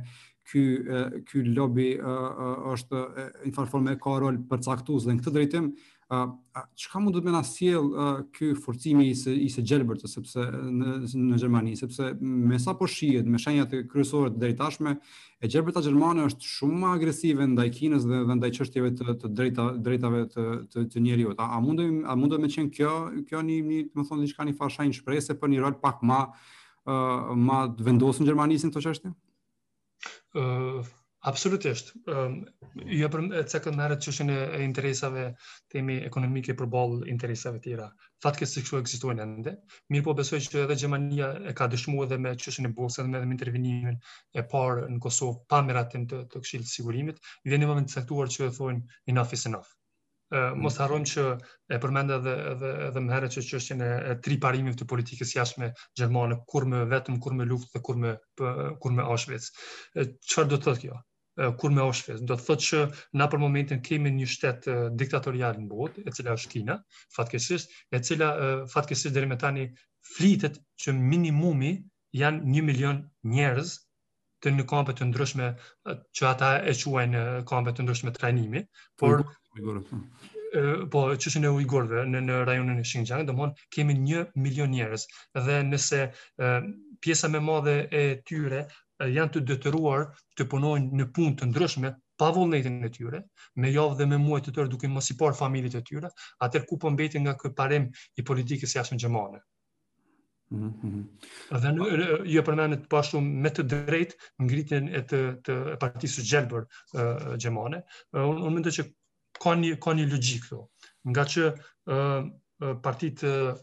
ky ky lobi është në njëfarë forme ka rol përcaktues dhe në këtë drejtim çka mundet me na sjell ky forcimi i së i së gjelbërt sepse në në Gjermani sepse me sa po shihet me shenjat kryesore të deritashme e gjelbërta gjermane është shumë më agresive ndaj Kinës dhe dhe ndaj çështjeve të të drejta drejtave të të, të njeriu a, a mund a mundet me qenë kjo kjo një një domethënë diçka një fashë shprese për një rol pak më më të vendosur të Gjermanisë në këtë çështje Uh, absolutisht. Um, ju po e cekët më herët çështjen e interesave themi ekonomike përballë interesave tjera. Fatkeqësisht ekzistojnë ende. Mirëpo besoj që edhe Gjermania e ka dëshmu edhe me çështjen e Bosnjës edhe me intervenimin e parë në Kosovë pa miratim të, të Këshillit të Sigurimit. Vjen në një moment të caktuar që e thojnë enough is enough. mos ta harrojmë që e përmenda edhe edhe më herët që çështjen e, e tri parimeve të politikës së jashtme gjermane, kurrë më vetëm, kurrë më luftë dhe kurrë më kurrë më Auschwitz. Çfarë do të thotë kjo? kurrë më Auschwitz. Do të thotë që na për momentin kemi një shtet diktatorial në botë, e cila është Kina, fatkeqësisht, e cila fatkeqësisht deri më tani flitet që minimumi janë 1 milion njerëz të në kampe të ndryshme që ata e quajnë kampe të ndryshme trajnimi, por po çështjen e ujgurëve në në rajonin e Xinjiang, domthon kemi 1 milion njerëz dhe nëse pjesa më e madhe e tyre janë të detyruar të punojnë në punë të ndryshme pa vullnetin e tyre, me javë dhe me muaj të tërë duke mos i parë familjet e tyre, atëherë ku po mbetin nga ky parim i politikës jashtme gjermane? Mm -hmm. Dhe në, ju e përmendët po ashtu me të drejtë ngritjen e të, të e partisë së gjelbër uh, gjermane, uh, unë un mendoj që ka një, ka një logikë këtu. Ngaqë uh, partitë uh,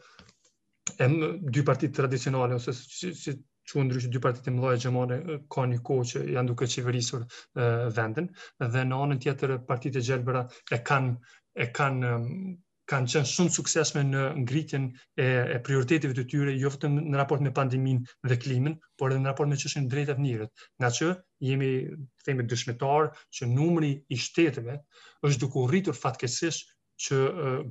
e, dy partitë tradicionale, ose si, siç quhen ndryshe dy partitë e mëdha gjermane ka një kohë që janë duke qeverisur uh, vendin, dhe në anën tjetër partitë e gjelbëra e kanë e kanë kanë qenë shumë të suksesshme në ngritjen e, e prioriteteve të tyre, jo vetëm në raport me pandeminë dhe klimën, por edhe në raport me çështjen e të drejtave të njeriut. Ngaqë jemi, themi dëshmitarë që numri i shteteve është duke u rritur fatkeqësisht që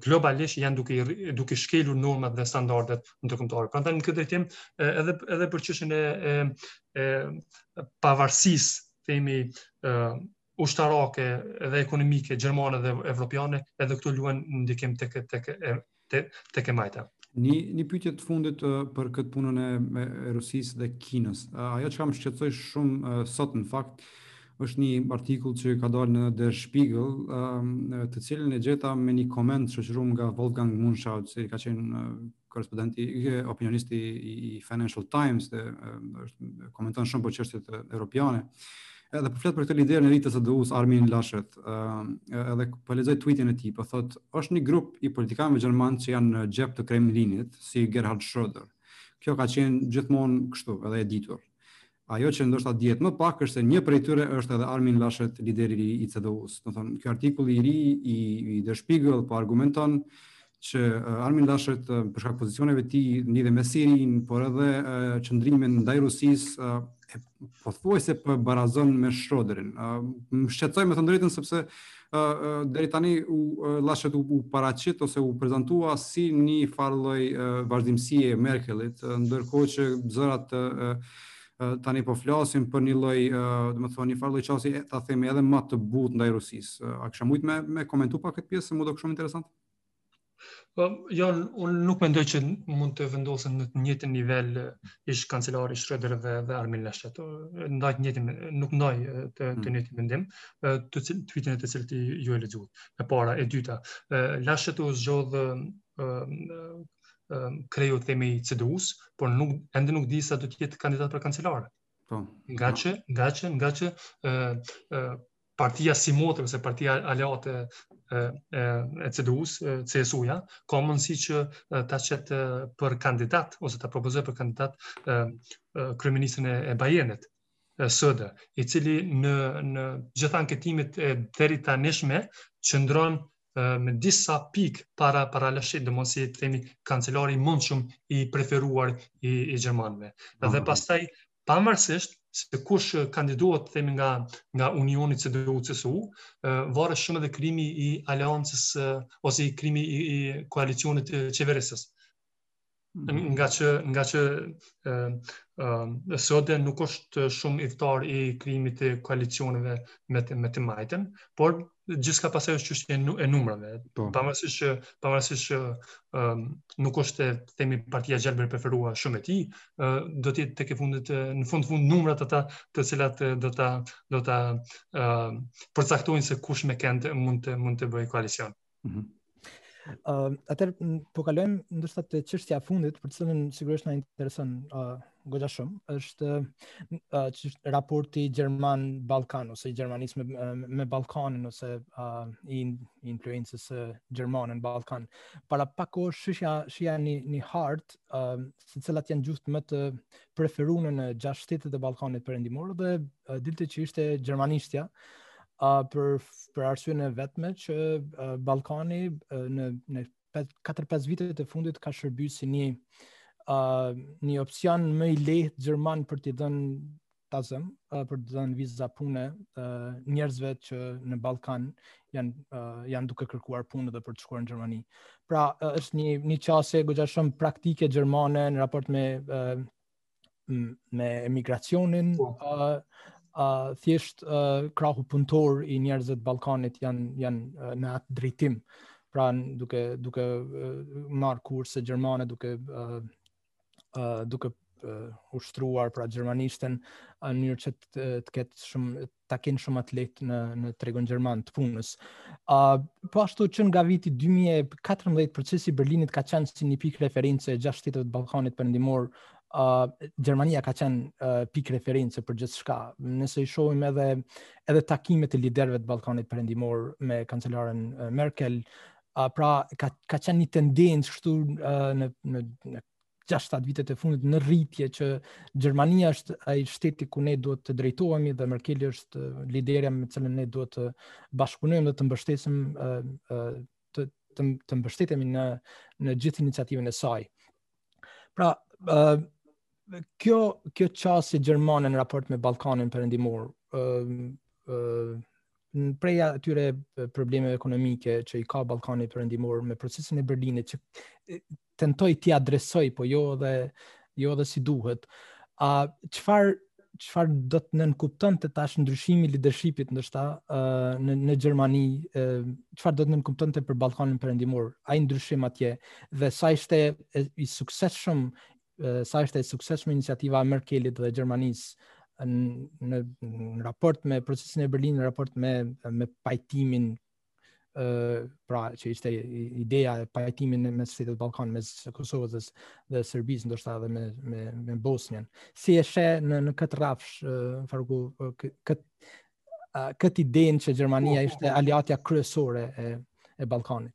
globalisht janë duke duke shkelur normat dhe standardet ndërkombëtare. Prandaj në këtë drejtim edhe edhe për çështjen e e, e pavarësisë themi ushtarake dhe ekonomike gjermane dhe evropiane edhe këto luajnë ndikim tek tek tek tek e majta. Një një pyetje të fundit për këtë punën e, e Rusisë dhe Kinës. Ajo që më shqetësoi shumë sot në fakt është një artikull që ka dalë në Der Spiegel, të cilin e gjeta me një koment shoqëruar nga Wolfgang Munchau, që ka qenë korrespondent, opinionist i Financial Times dhe është komenton shumë për çështjet europiane. Edhe po flet për këtë liderin e ri të CDU-së Armin Laschet. Edhe po lexoj tweetin e tij, po thotë, është një grup i politikanëve gjermanë që janë në xhep të Kremlinit, si Gerhard Schröder. Kjo ka qenë gjithmonë kështu, edhe e ditur. Ajo që ndoshta dihet më pak është se një prej tyre është edhe Armin Laschet, lideri i ri i CDU-së. Domethënë, ky artikull i ri i Der Spiegel po argumenton që Armin Laschet për shkak pozicioneve të tij në lidhje me Sirinë, por edhe qëndrimin ndaj Rusisë, pothuajse po e barazon me Schroederin. Më shqetësoi me thënë drejtën sepse deri tani uh Laschet u paraqit ose u prezantua si një farë lloj vazhdimësie e Merkelit, ndërkohë që zërat tani po flasin për një lloj, domethënë një farë lloj qasje, ta themi edhe më të butë ndaj Rusisë. A kishe mujt me ma komentu pak këtë pjesë, se m'u dok shumë interesant? Po, jo, unë nuk mendoj që mund të vendosen në të njëjtin nivel ish kancelari Schröder dhe dhe Armin Laschet. Ndaj të njëjtin nuk ndaj të hmm. të njëjtin mendim, të cilin tweetin e të cilit ju e lexuat. E para, e dyta, Laschet u zgjodh kreu themi i CDU-s, por nuk ende nuk dihet a do të jetë kandidat për kancelar. Po. Nga që, nga që, nga që partia simotër ose partia aleate e, e, e CDU-së, CSU-ja, ka mundësi që ta qesë për kandidat, ose ta propozojë për kandidat e, e, kryeministrin e, e Bajernit, Söder, i cili në, në gjitha anketimet e deritanishme, qëndron me disa pikë para para Laschet, dhe mos i themi kancelari më shumë i preferuar i, i gjermanëve. Dhe mhm. pastaj pavarësisht se kush kandidohet themi nga nga Unioni CDU CSU, varet shumë edhe krijimi i aleancës ose i krijimi i, i koalicionit qeverisës. Mhm. Nga që nga që ë ë Söder nuk është shumë ithtar i krijimit të koalicioneve me të, me të majtën, por gjithçka pastaj është çështje e numrave. Po. Pavarësisht që pavarësisht që um, nuk është e themi partia e gjelbër e preferuar shumë e tij, uh, do të jetë tekefundit në fund të fundit numrat ata të cilat do ta do ta uh, përcaktojnë se kush me kënd mund të mund të bëjë koalicion. Mm -hmm. Uh, atëherë, po kalojmë ndërsa te çështja e fundit, për të cilën sigurisht na intereson uh, goxha shumë, është uh, çësht, raporti gjerman-Ballkan, ose Gjermanisë me, me Ballkanin, ose uh, i influencës uh, gjermane në Ballkan. Para pak po shihja shihja një, një hartë, uh, se cilat janë gjuhët më të preferuara në gjashtë shtetet e Ballkanit Perëndimor dhe uh, dilte që ishte gjermanishtja uh, për për arsyen e vetme që uh, Ballkani uh, në në 4-5 vitet e fundit ka shërbyer si një uh, një opsion më i lehtë gjerman për t'i dhënë tazëm uh, për të dhënë viza pune uh, njerëzve që në Ballkan janë uh, janë duke kërkuar punë dhe për të shkuar në Gjermani. Pra uh, është një një qasje goxha shumë praktike gjermane në raport me uh, me emigracionin ë po. uh, uh, thjesht uh, krahu punëtor i njerëzve të Ballkanit janë janë uh, në atë drejtim. Pra duke duke uh, marrë kurse gjermane duke uh, uh, duke uh, ushtruar pra gjermanishten në mënyrë që të, të ketë shumë ta kenë shumë të lehtë në në tregun gjerman të punës. Ë uh, po ashtu që nga viti 2014 procesi i Berlinit ka qenë si një pikë reference e gjashtë shteteve të Ballkanit Perëndimor. Ë uh, Gjermania ka qenë uh, pikë reference për gjithçka. Nëse i shohim edhe edhe takimet e liderëve të Ballkanit Perëndimor me kancelaren uh, Merkel, uh, pra ka ka qenë një tendencë kështu uh, në në në 6-7 vitet e fundit në rritje që Gjermania është ai shteti ku ne duhet të drejtohemi dhe Merkel është liderja me të cilën ne duhet të bashkëpunojmë dhe të mbështesim uh, uh, të të, të mbështetemi në në gjithë iniciativën e saj. Pra, uh, kjo kjo qasje gjermane në raport me Ballkanin Perëndimor, ë uh, prej atyre problemeve ekonomike që i ka Ballkani Perëndimor me procesin e Berlinit që tentoi t'i adresoj, po jo edhe jo edhe si duhet. A çfarë çfarë do të nënkuptonte tash ndryshimi i lidershipit ndoshta uh, në në Gjermani, çfarë uh, do të nënkuptonte për Ballkanin Perëndimor, ai ndryshim atje dhe sa ishte i suksesshëm, uh, sa ishte e suksesshme iniciativa e Merkelit dhe Gjermanisë në, në raport me procesin e Berlinit, në raport me me pajtimin pra që ishte ideja e pajtimit mes shteteve Ballkan mes Kosovës dhe, dhe Serbisë ndoshta edhe me me me Bosnjën. Si e sheh në në këtë rrafsh Faruk kët kët idenë që Gjermania ishte aliatja kryesore e e Ballkanit.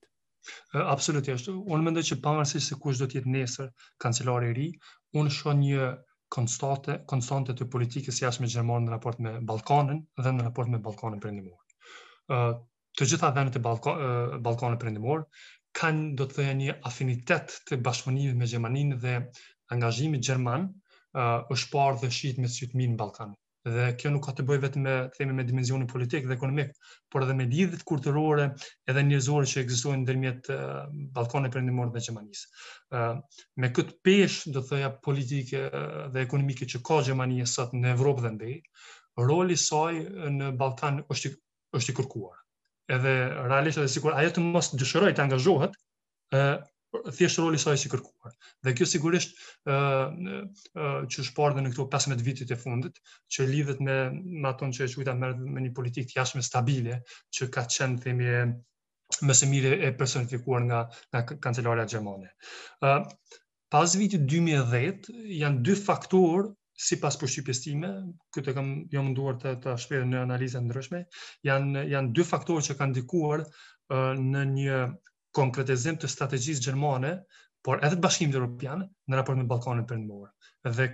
Absolutisht. Unë mendoj që pavarësisht se kush do të jetë nesër kancelari i ri, unë shoh një konstate, konstante të politikës së jashtme gjermane në raport me Ballkanin dhe në raport me Ballkanin Perëndimor. Ë të gjitha vendet e Ballka, Ballkanit Perëndimor kanë do të thoja një afinitet të bashkëpunimit me Gjermaninë dhe angazhimi gjerman uh, është parë dhe shihet me sy të mirë në Ballkan. dhe kjo nuk ka të bëjë vetëm me themi me dimensionin politik dhe ekonomik, por edhe me lidhjet kulturore edhe njerëzore që ekzistojnë ndërmjet uh, Ballkanit Perëndimor dhe Gjermanisë. Uh, me këtë peshë do thoja politike dhe ekonomike që ka Gjermania sot në Evropë dhe ndej, roli i saj në Ballkan është është i kërkuar. Edhe realisht edhe sikur ajo të mos dëshirojë të angazhohet, ë thjesht roli i saj është i kërkuar. Dhe kjo sigurisht ë që është parë në këto 15 vitet e fundit, që lidhet me me atë që e quajta me, me një politikë të jashtme stabile, që ka qenë themi e më së miri e personifikuar nga nga kancelarja gjermane. ë Pas vitit 2010 janë dy faktorë sipas përshtypjes time, këtë e kam jam munduar të, të shpjegoj në analiza të ndryshme, janë, janë dy faktorë që kanë ndikuar në një konkretizim të strategjisë gjermane, por edhe të Bashkimit Evropian në raport me Ballkanin Perëndimor. Dhe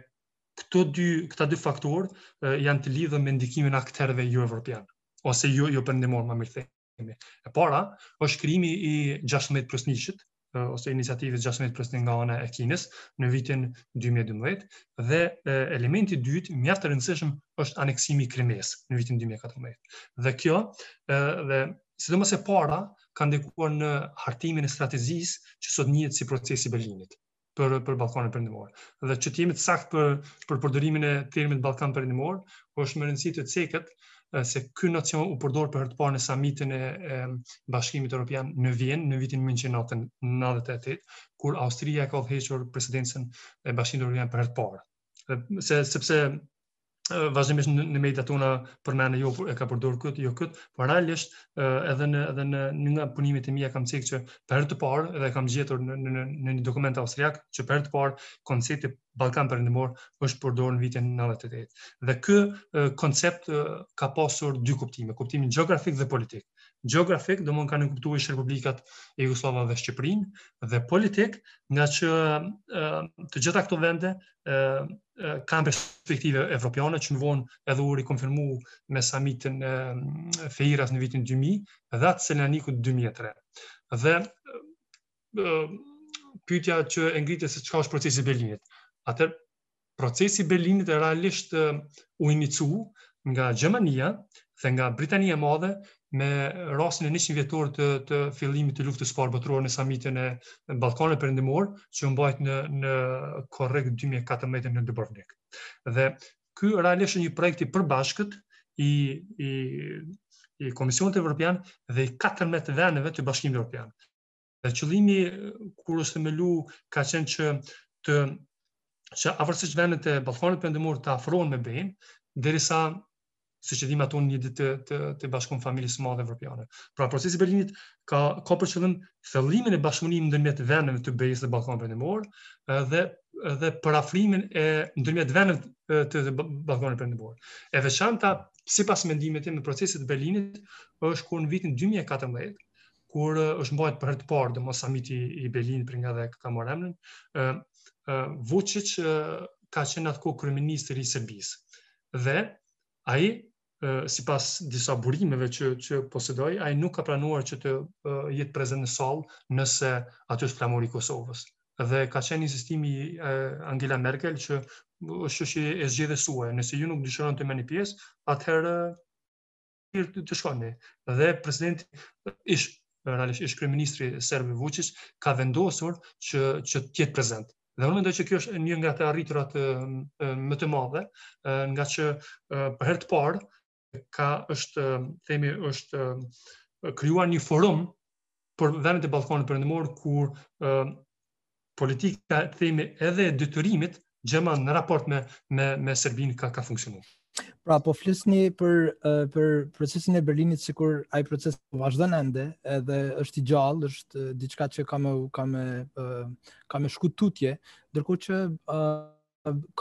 këto dy këta dy faktorë janë të lidhur me ndikimin e aktorëve jo evropian ose jo jo perëndimor më mirë themi. E para është krijimi i 16 plus 1-shit ose iniciativës 16 plus 1 nga ana e Kinës në vitin 2012 dhe elementi i dytë mjaft i rëndësishëm është aneksimi i Krimesë në vitin 2014. Dhe kjo dhe sidomos e para, ka ndikuar në hartimin e strategjisë që sot njihet si procesi i Berlinit për për Ballkanin Perëndimor. Dhe që të jemi të saktë për për përdorimin e termit Ballkan Perëndimor, po është me rëndësi të ceket se ky nocion u përdor për herë të parë në samitin e, e Bashkimit Evropian në Vjenë në vitin 1998, kur Austria ka udhëhequr presidencën e Bashkimit Evropian për herë të parë. Dhe se sepse vazhdimisht në mediat tona përmendet jo e ka përdorur këtë, jo këtë, por realisht edhe në edhe në një nga punimet e mia kam cek që për herë të parë edhe kam gjetur në në në një dokument austriak që për herë të parë koncepti Ballkan Perëndimor është përdorur në vitin 98. Dhe ky koncept ka pasur dy kuptime, kuptimin gjeografik dhe politik. Gjeografik, domethënë kanë kuptuar ish republikat jugosllave dhe Shqipërinë, dhe politik, ngaqë të gjitha këto vende kanë perspektive evropiane që më vonë edhe u rikonfirmu me samitin e Feiras në vitin 2000 dhe atë të Selanikut 2003. Dhe pyetja që e ngritët se çka është procesi i Berlinit. Atëherë procesi i Berlinit realisht u inicu nga Gjermania dhe nga Britania e Madhe me rastin e 100-vjetorit të të fillimit të luftës së parë botërore në samitin e Ballkanit Perëndimor, që u mbajt në në korrik 2014 në Dubrovnik. Dhe ky realisht është një projekt i përbashkët i i i Komisionit Evropian dhe i 14 vendeve të Bashkimit Evropian. Dhe qëllimi kur është themelu ka qenë që të që afërsish vendet e Ballkanit Perëndimor të afrohen me BE-n, derisa siç thamë një ditë të, të, të bashkohen familjes së madhe evropiane. Pra procesi i Berlinit ka, ka për qëllim thellimin e bashkëpunimit ndërmjet vendeve të BE-së dhe Ballkanit Perëndimor dhe dhe përafrimin e ndërmjet vendeve të, të Ballkanit Perëndimor. E veçanta, sipas mendimit tim e procesit të Berlinit, është kur në vitin 2014 kur është mbajtë për herë të parë domo samiti i Berlinit prej nga edhe ka marrë emrin, ë Vučić ka qenë atë kohë kryeministër i Serbisë. Dhe ai sipas disa burimeve që që posedoj, ai nuk ka pranuar që të jetë prezent në sallë nëse aty është flamuri i Kosovës. Dhe ka qenë insistimi i Angela Merkel që është që zgjedhje e juaj, nëse ju nuk dëshironi të merrni pjesë, atëherë mund të shkoni. Dhe presidenti ish realisht ish kryeministri serb Vuçiç ka vendosur që që të jetë prezent. Dhe unë mendoj që kjo është një nga të arriturat më të mëdha, ngaqë për herë të parë ka është themi është krijuar një forum për vendet e Ballkanit Perëndimor kur ë politika e themi edhe e detyrimit gjerman në raport me me me Serbinë ka ka funksionuar. Pra po flisni për për procesin e Berlinit sikur ai proces po vazhdon ende, edhe është i gjallë, është diçka që ka me ka me ka me shku tutje, ndërkohë që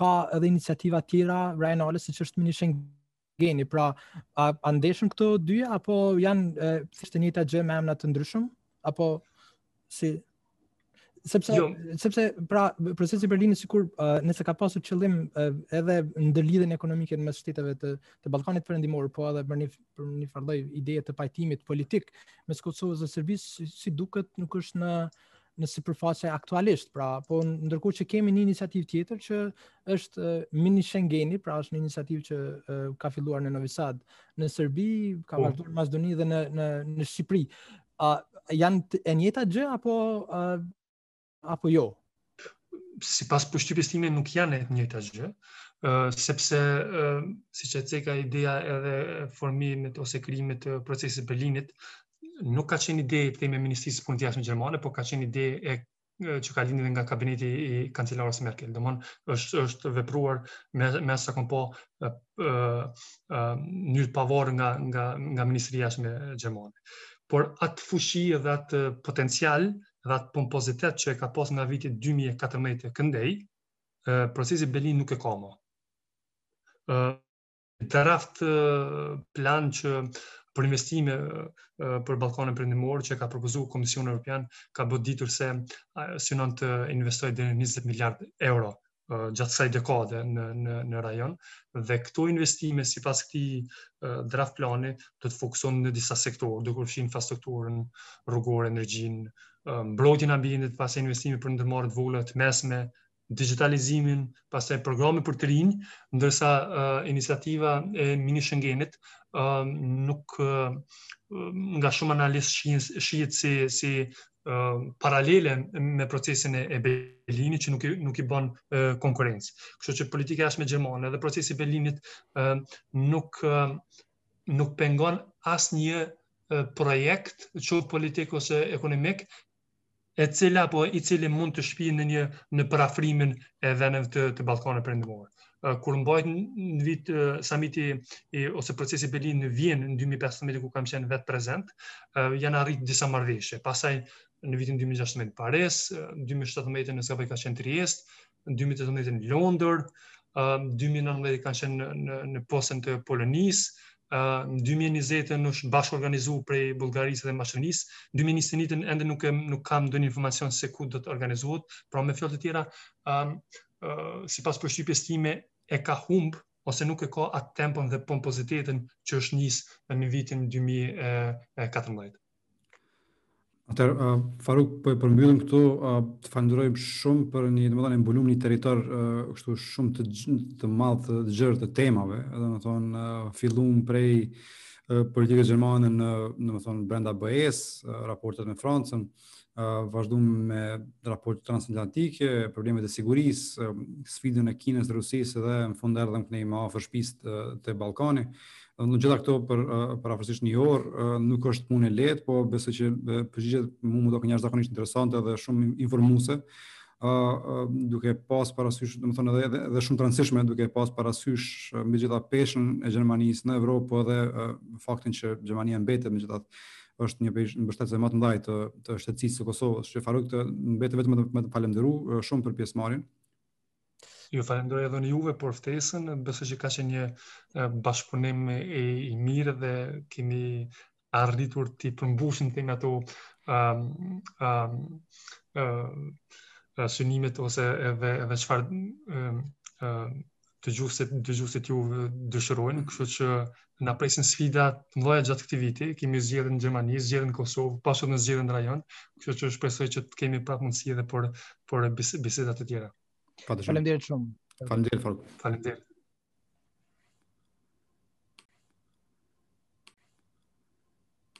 ka edhe iniciativa tjera rajonale siç është mini Schengen geni, pra, a, a ndeshen këto dyja, apo janë, thjesht e njëjta gjë me emna të ndryshëm, apo, si, sepse jo. sepse pra procesi i Berlinit sikur uh, nëse ka pasur qëllim uh, edhe ndërlidhjen ekonomike mes shteteve të të Ballkanit Perëndimor, po edhe për një për një farë ide të pajtimit politik mes Kosovës dhe Serbisë, si, si duket nuk është në në sipërfaqe aktualisht, pra po ndërkohë që kemi një iniciativë tjetër që është mini Schengeni, pra është një iniciativë që ka filluar në Novi Sad, në Serbi, ka po. vazhduar në Maqedoni dhe në në në Shqipëri. A janë e njëjta gjë apo a, apo jo? Sipas përshtypjes time nuk janë e njëjta gjë, sepse siç e ceka ideja edhe formimit ose krijimit të procesit të Berlinit, nuk ka qenë ide themi e Ministrisë së Punëve të Jashtme gjermane, por ka qenë ide e që ka lind nga kabineti i kancelarës Merkel. Domthon është është vepruar me me sa kom pa ë ë i pavarur nga nga nga Ministria e Jashtme gjermane. Por atë fuqi dhe atë potencial dhe atë pompozitet që e ka pas nga viti 2014 e këndej, procesi Berlin nuk e ka ma. Draft plan që për investime për Ballkanin Perëndimor që ka propozu Komisioni Evropian ka bërë të ditur se synon të investojë deri në 20 miliard euro gjatë kësaj dekade në në në rajon dhe këto investime sipas këtij draft plani do të fokusohen në disa sektorë, duke përfshirë infrastrukturën rrugore, energjinë, mbrojtjen e ambientit, pas investime për ndërmarrje të vogla dhe të mesme, digjitalizimin, pastaj programe për të rinj, ndërsa uh, iniciativa e mini Schengenit uh, nuk uh, nga shumë analistë shihet shihet si si uh, paralele me procesin e, e Berlinit që nuk i nuk i ban uh, konkurrencë. Kështu që politika e jashtme gjermane dhe procesi i Berlinit uh, nuk uh, nuk pengon asnjë projekt, qoftë politik ose ekonomik, e cila apo i cili mund të shpijë në një në përafrimin e vendeve të, të Ballkanit Perëndimor. Kur u mbajt në vit samiti i, ose procesi Berlin në Vjenë në 2015 ku kam qenë vetë prezent, janë arrit disa marrëveshje. Pastaj në vitin 2016 në Paris, 2017 nëse s'gaboj ka qenë Triest, në 2018 në Londër, uh, 2019 kanë qenë në, në, në Poznan të Polonisë, uh, në 2020-ën është bashkë organizu prej Bulgarisë dhe Maqedonisë, 2021 ende nuk, e, nuk kam ndonjë informacion se ku do të organizohet, pra me fjalë të tjera, um, uh, sipas përshtypjes time e ka humbë, ose nuk e ka atë tempon dhe pompozitetin që është nisë në vitin 2014. Atëher, uh, Faruk, po e përmbyllim këtu, uh, të falënderojmë shumë për një, domethënë, e mbulum një territor uh, kështu shumë të të madh të gjerë të temave, domethënë, uh, fillum prej uh, politikës gjermane në, domethënë, brenda BE-s, uh, raportet me Francën, uh, vazhdum me raportet transatlantike, problemet e sigurisë, uh, sfidën e Kinës, Rusisë dhe në fund erdhëm knej më afër shpisë uh, te Ballkani. Të gjitha këto për për afërsisht një orë nuk është punë e lehtë, po besoj që përgjigjet mua më duken jashtëzakonisht interesante dhe shumë informuese. ë duke pas parasysh, domethënë edhe edhe, edhe shumë të rëndësishme duke pas parasysh mbi të gjitha peshën e Gjermanisë në Evropë, po edhe faktin që Gjermania mbetet megjithatë është një prej mbështetësve ma të mdhaj të të shtetësisë së Kosovës. Që Faruk më mbetet vetëm me të falënderu shumë për pjesëmarrjen. Ju falenderoj edhe unë juve për ftesën, besoj që ka qenë një bashkëbisedim i, i mirë dhe kemi arritur t'i përmbushim të themi ato um, um, uh, synimet ose edhe, edhe çfarë um, uh, dëgjuesit, dëgjuesit e juve dëshirojnë, kështu që na presin sfida të mëdha gjatë këtij viti. Kemi zgjedhje në Gjermani, zgjedhje në Kosovë, pastaj zgjedhje në rajon, kështu që shpresoj që të kemi prapë mundësi edhe për për biseda të tjera. Faleminderit shumë. Faleminderit fort. Faleminderit.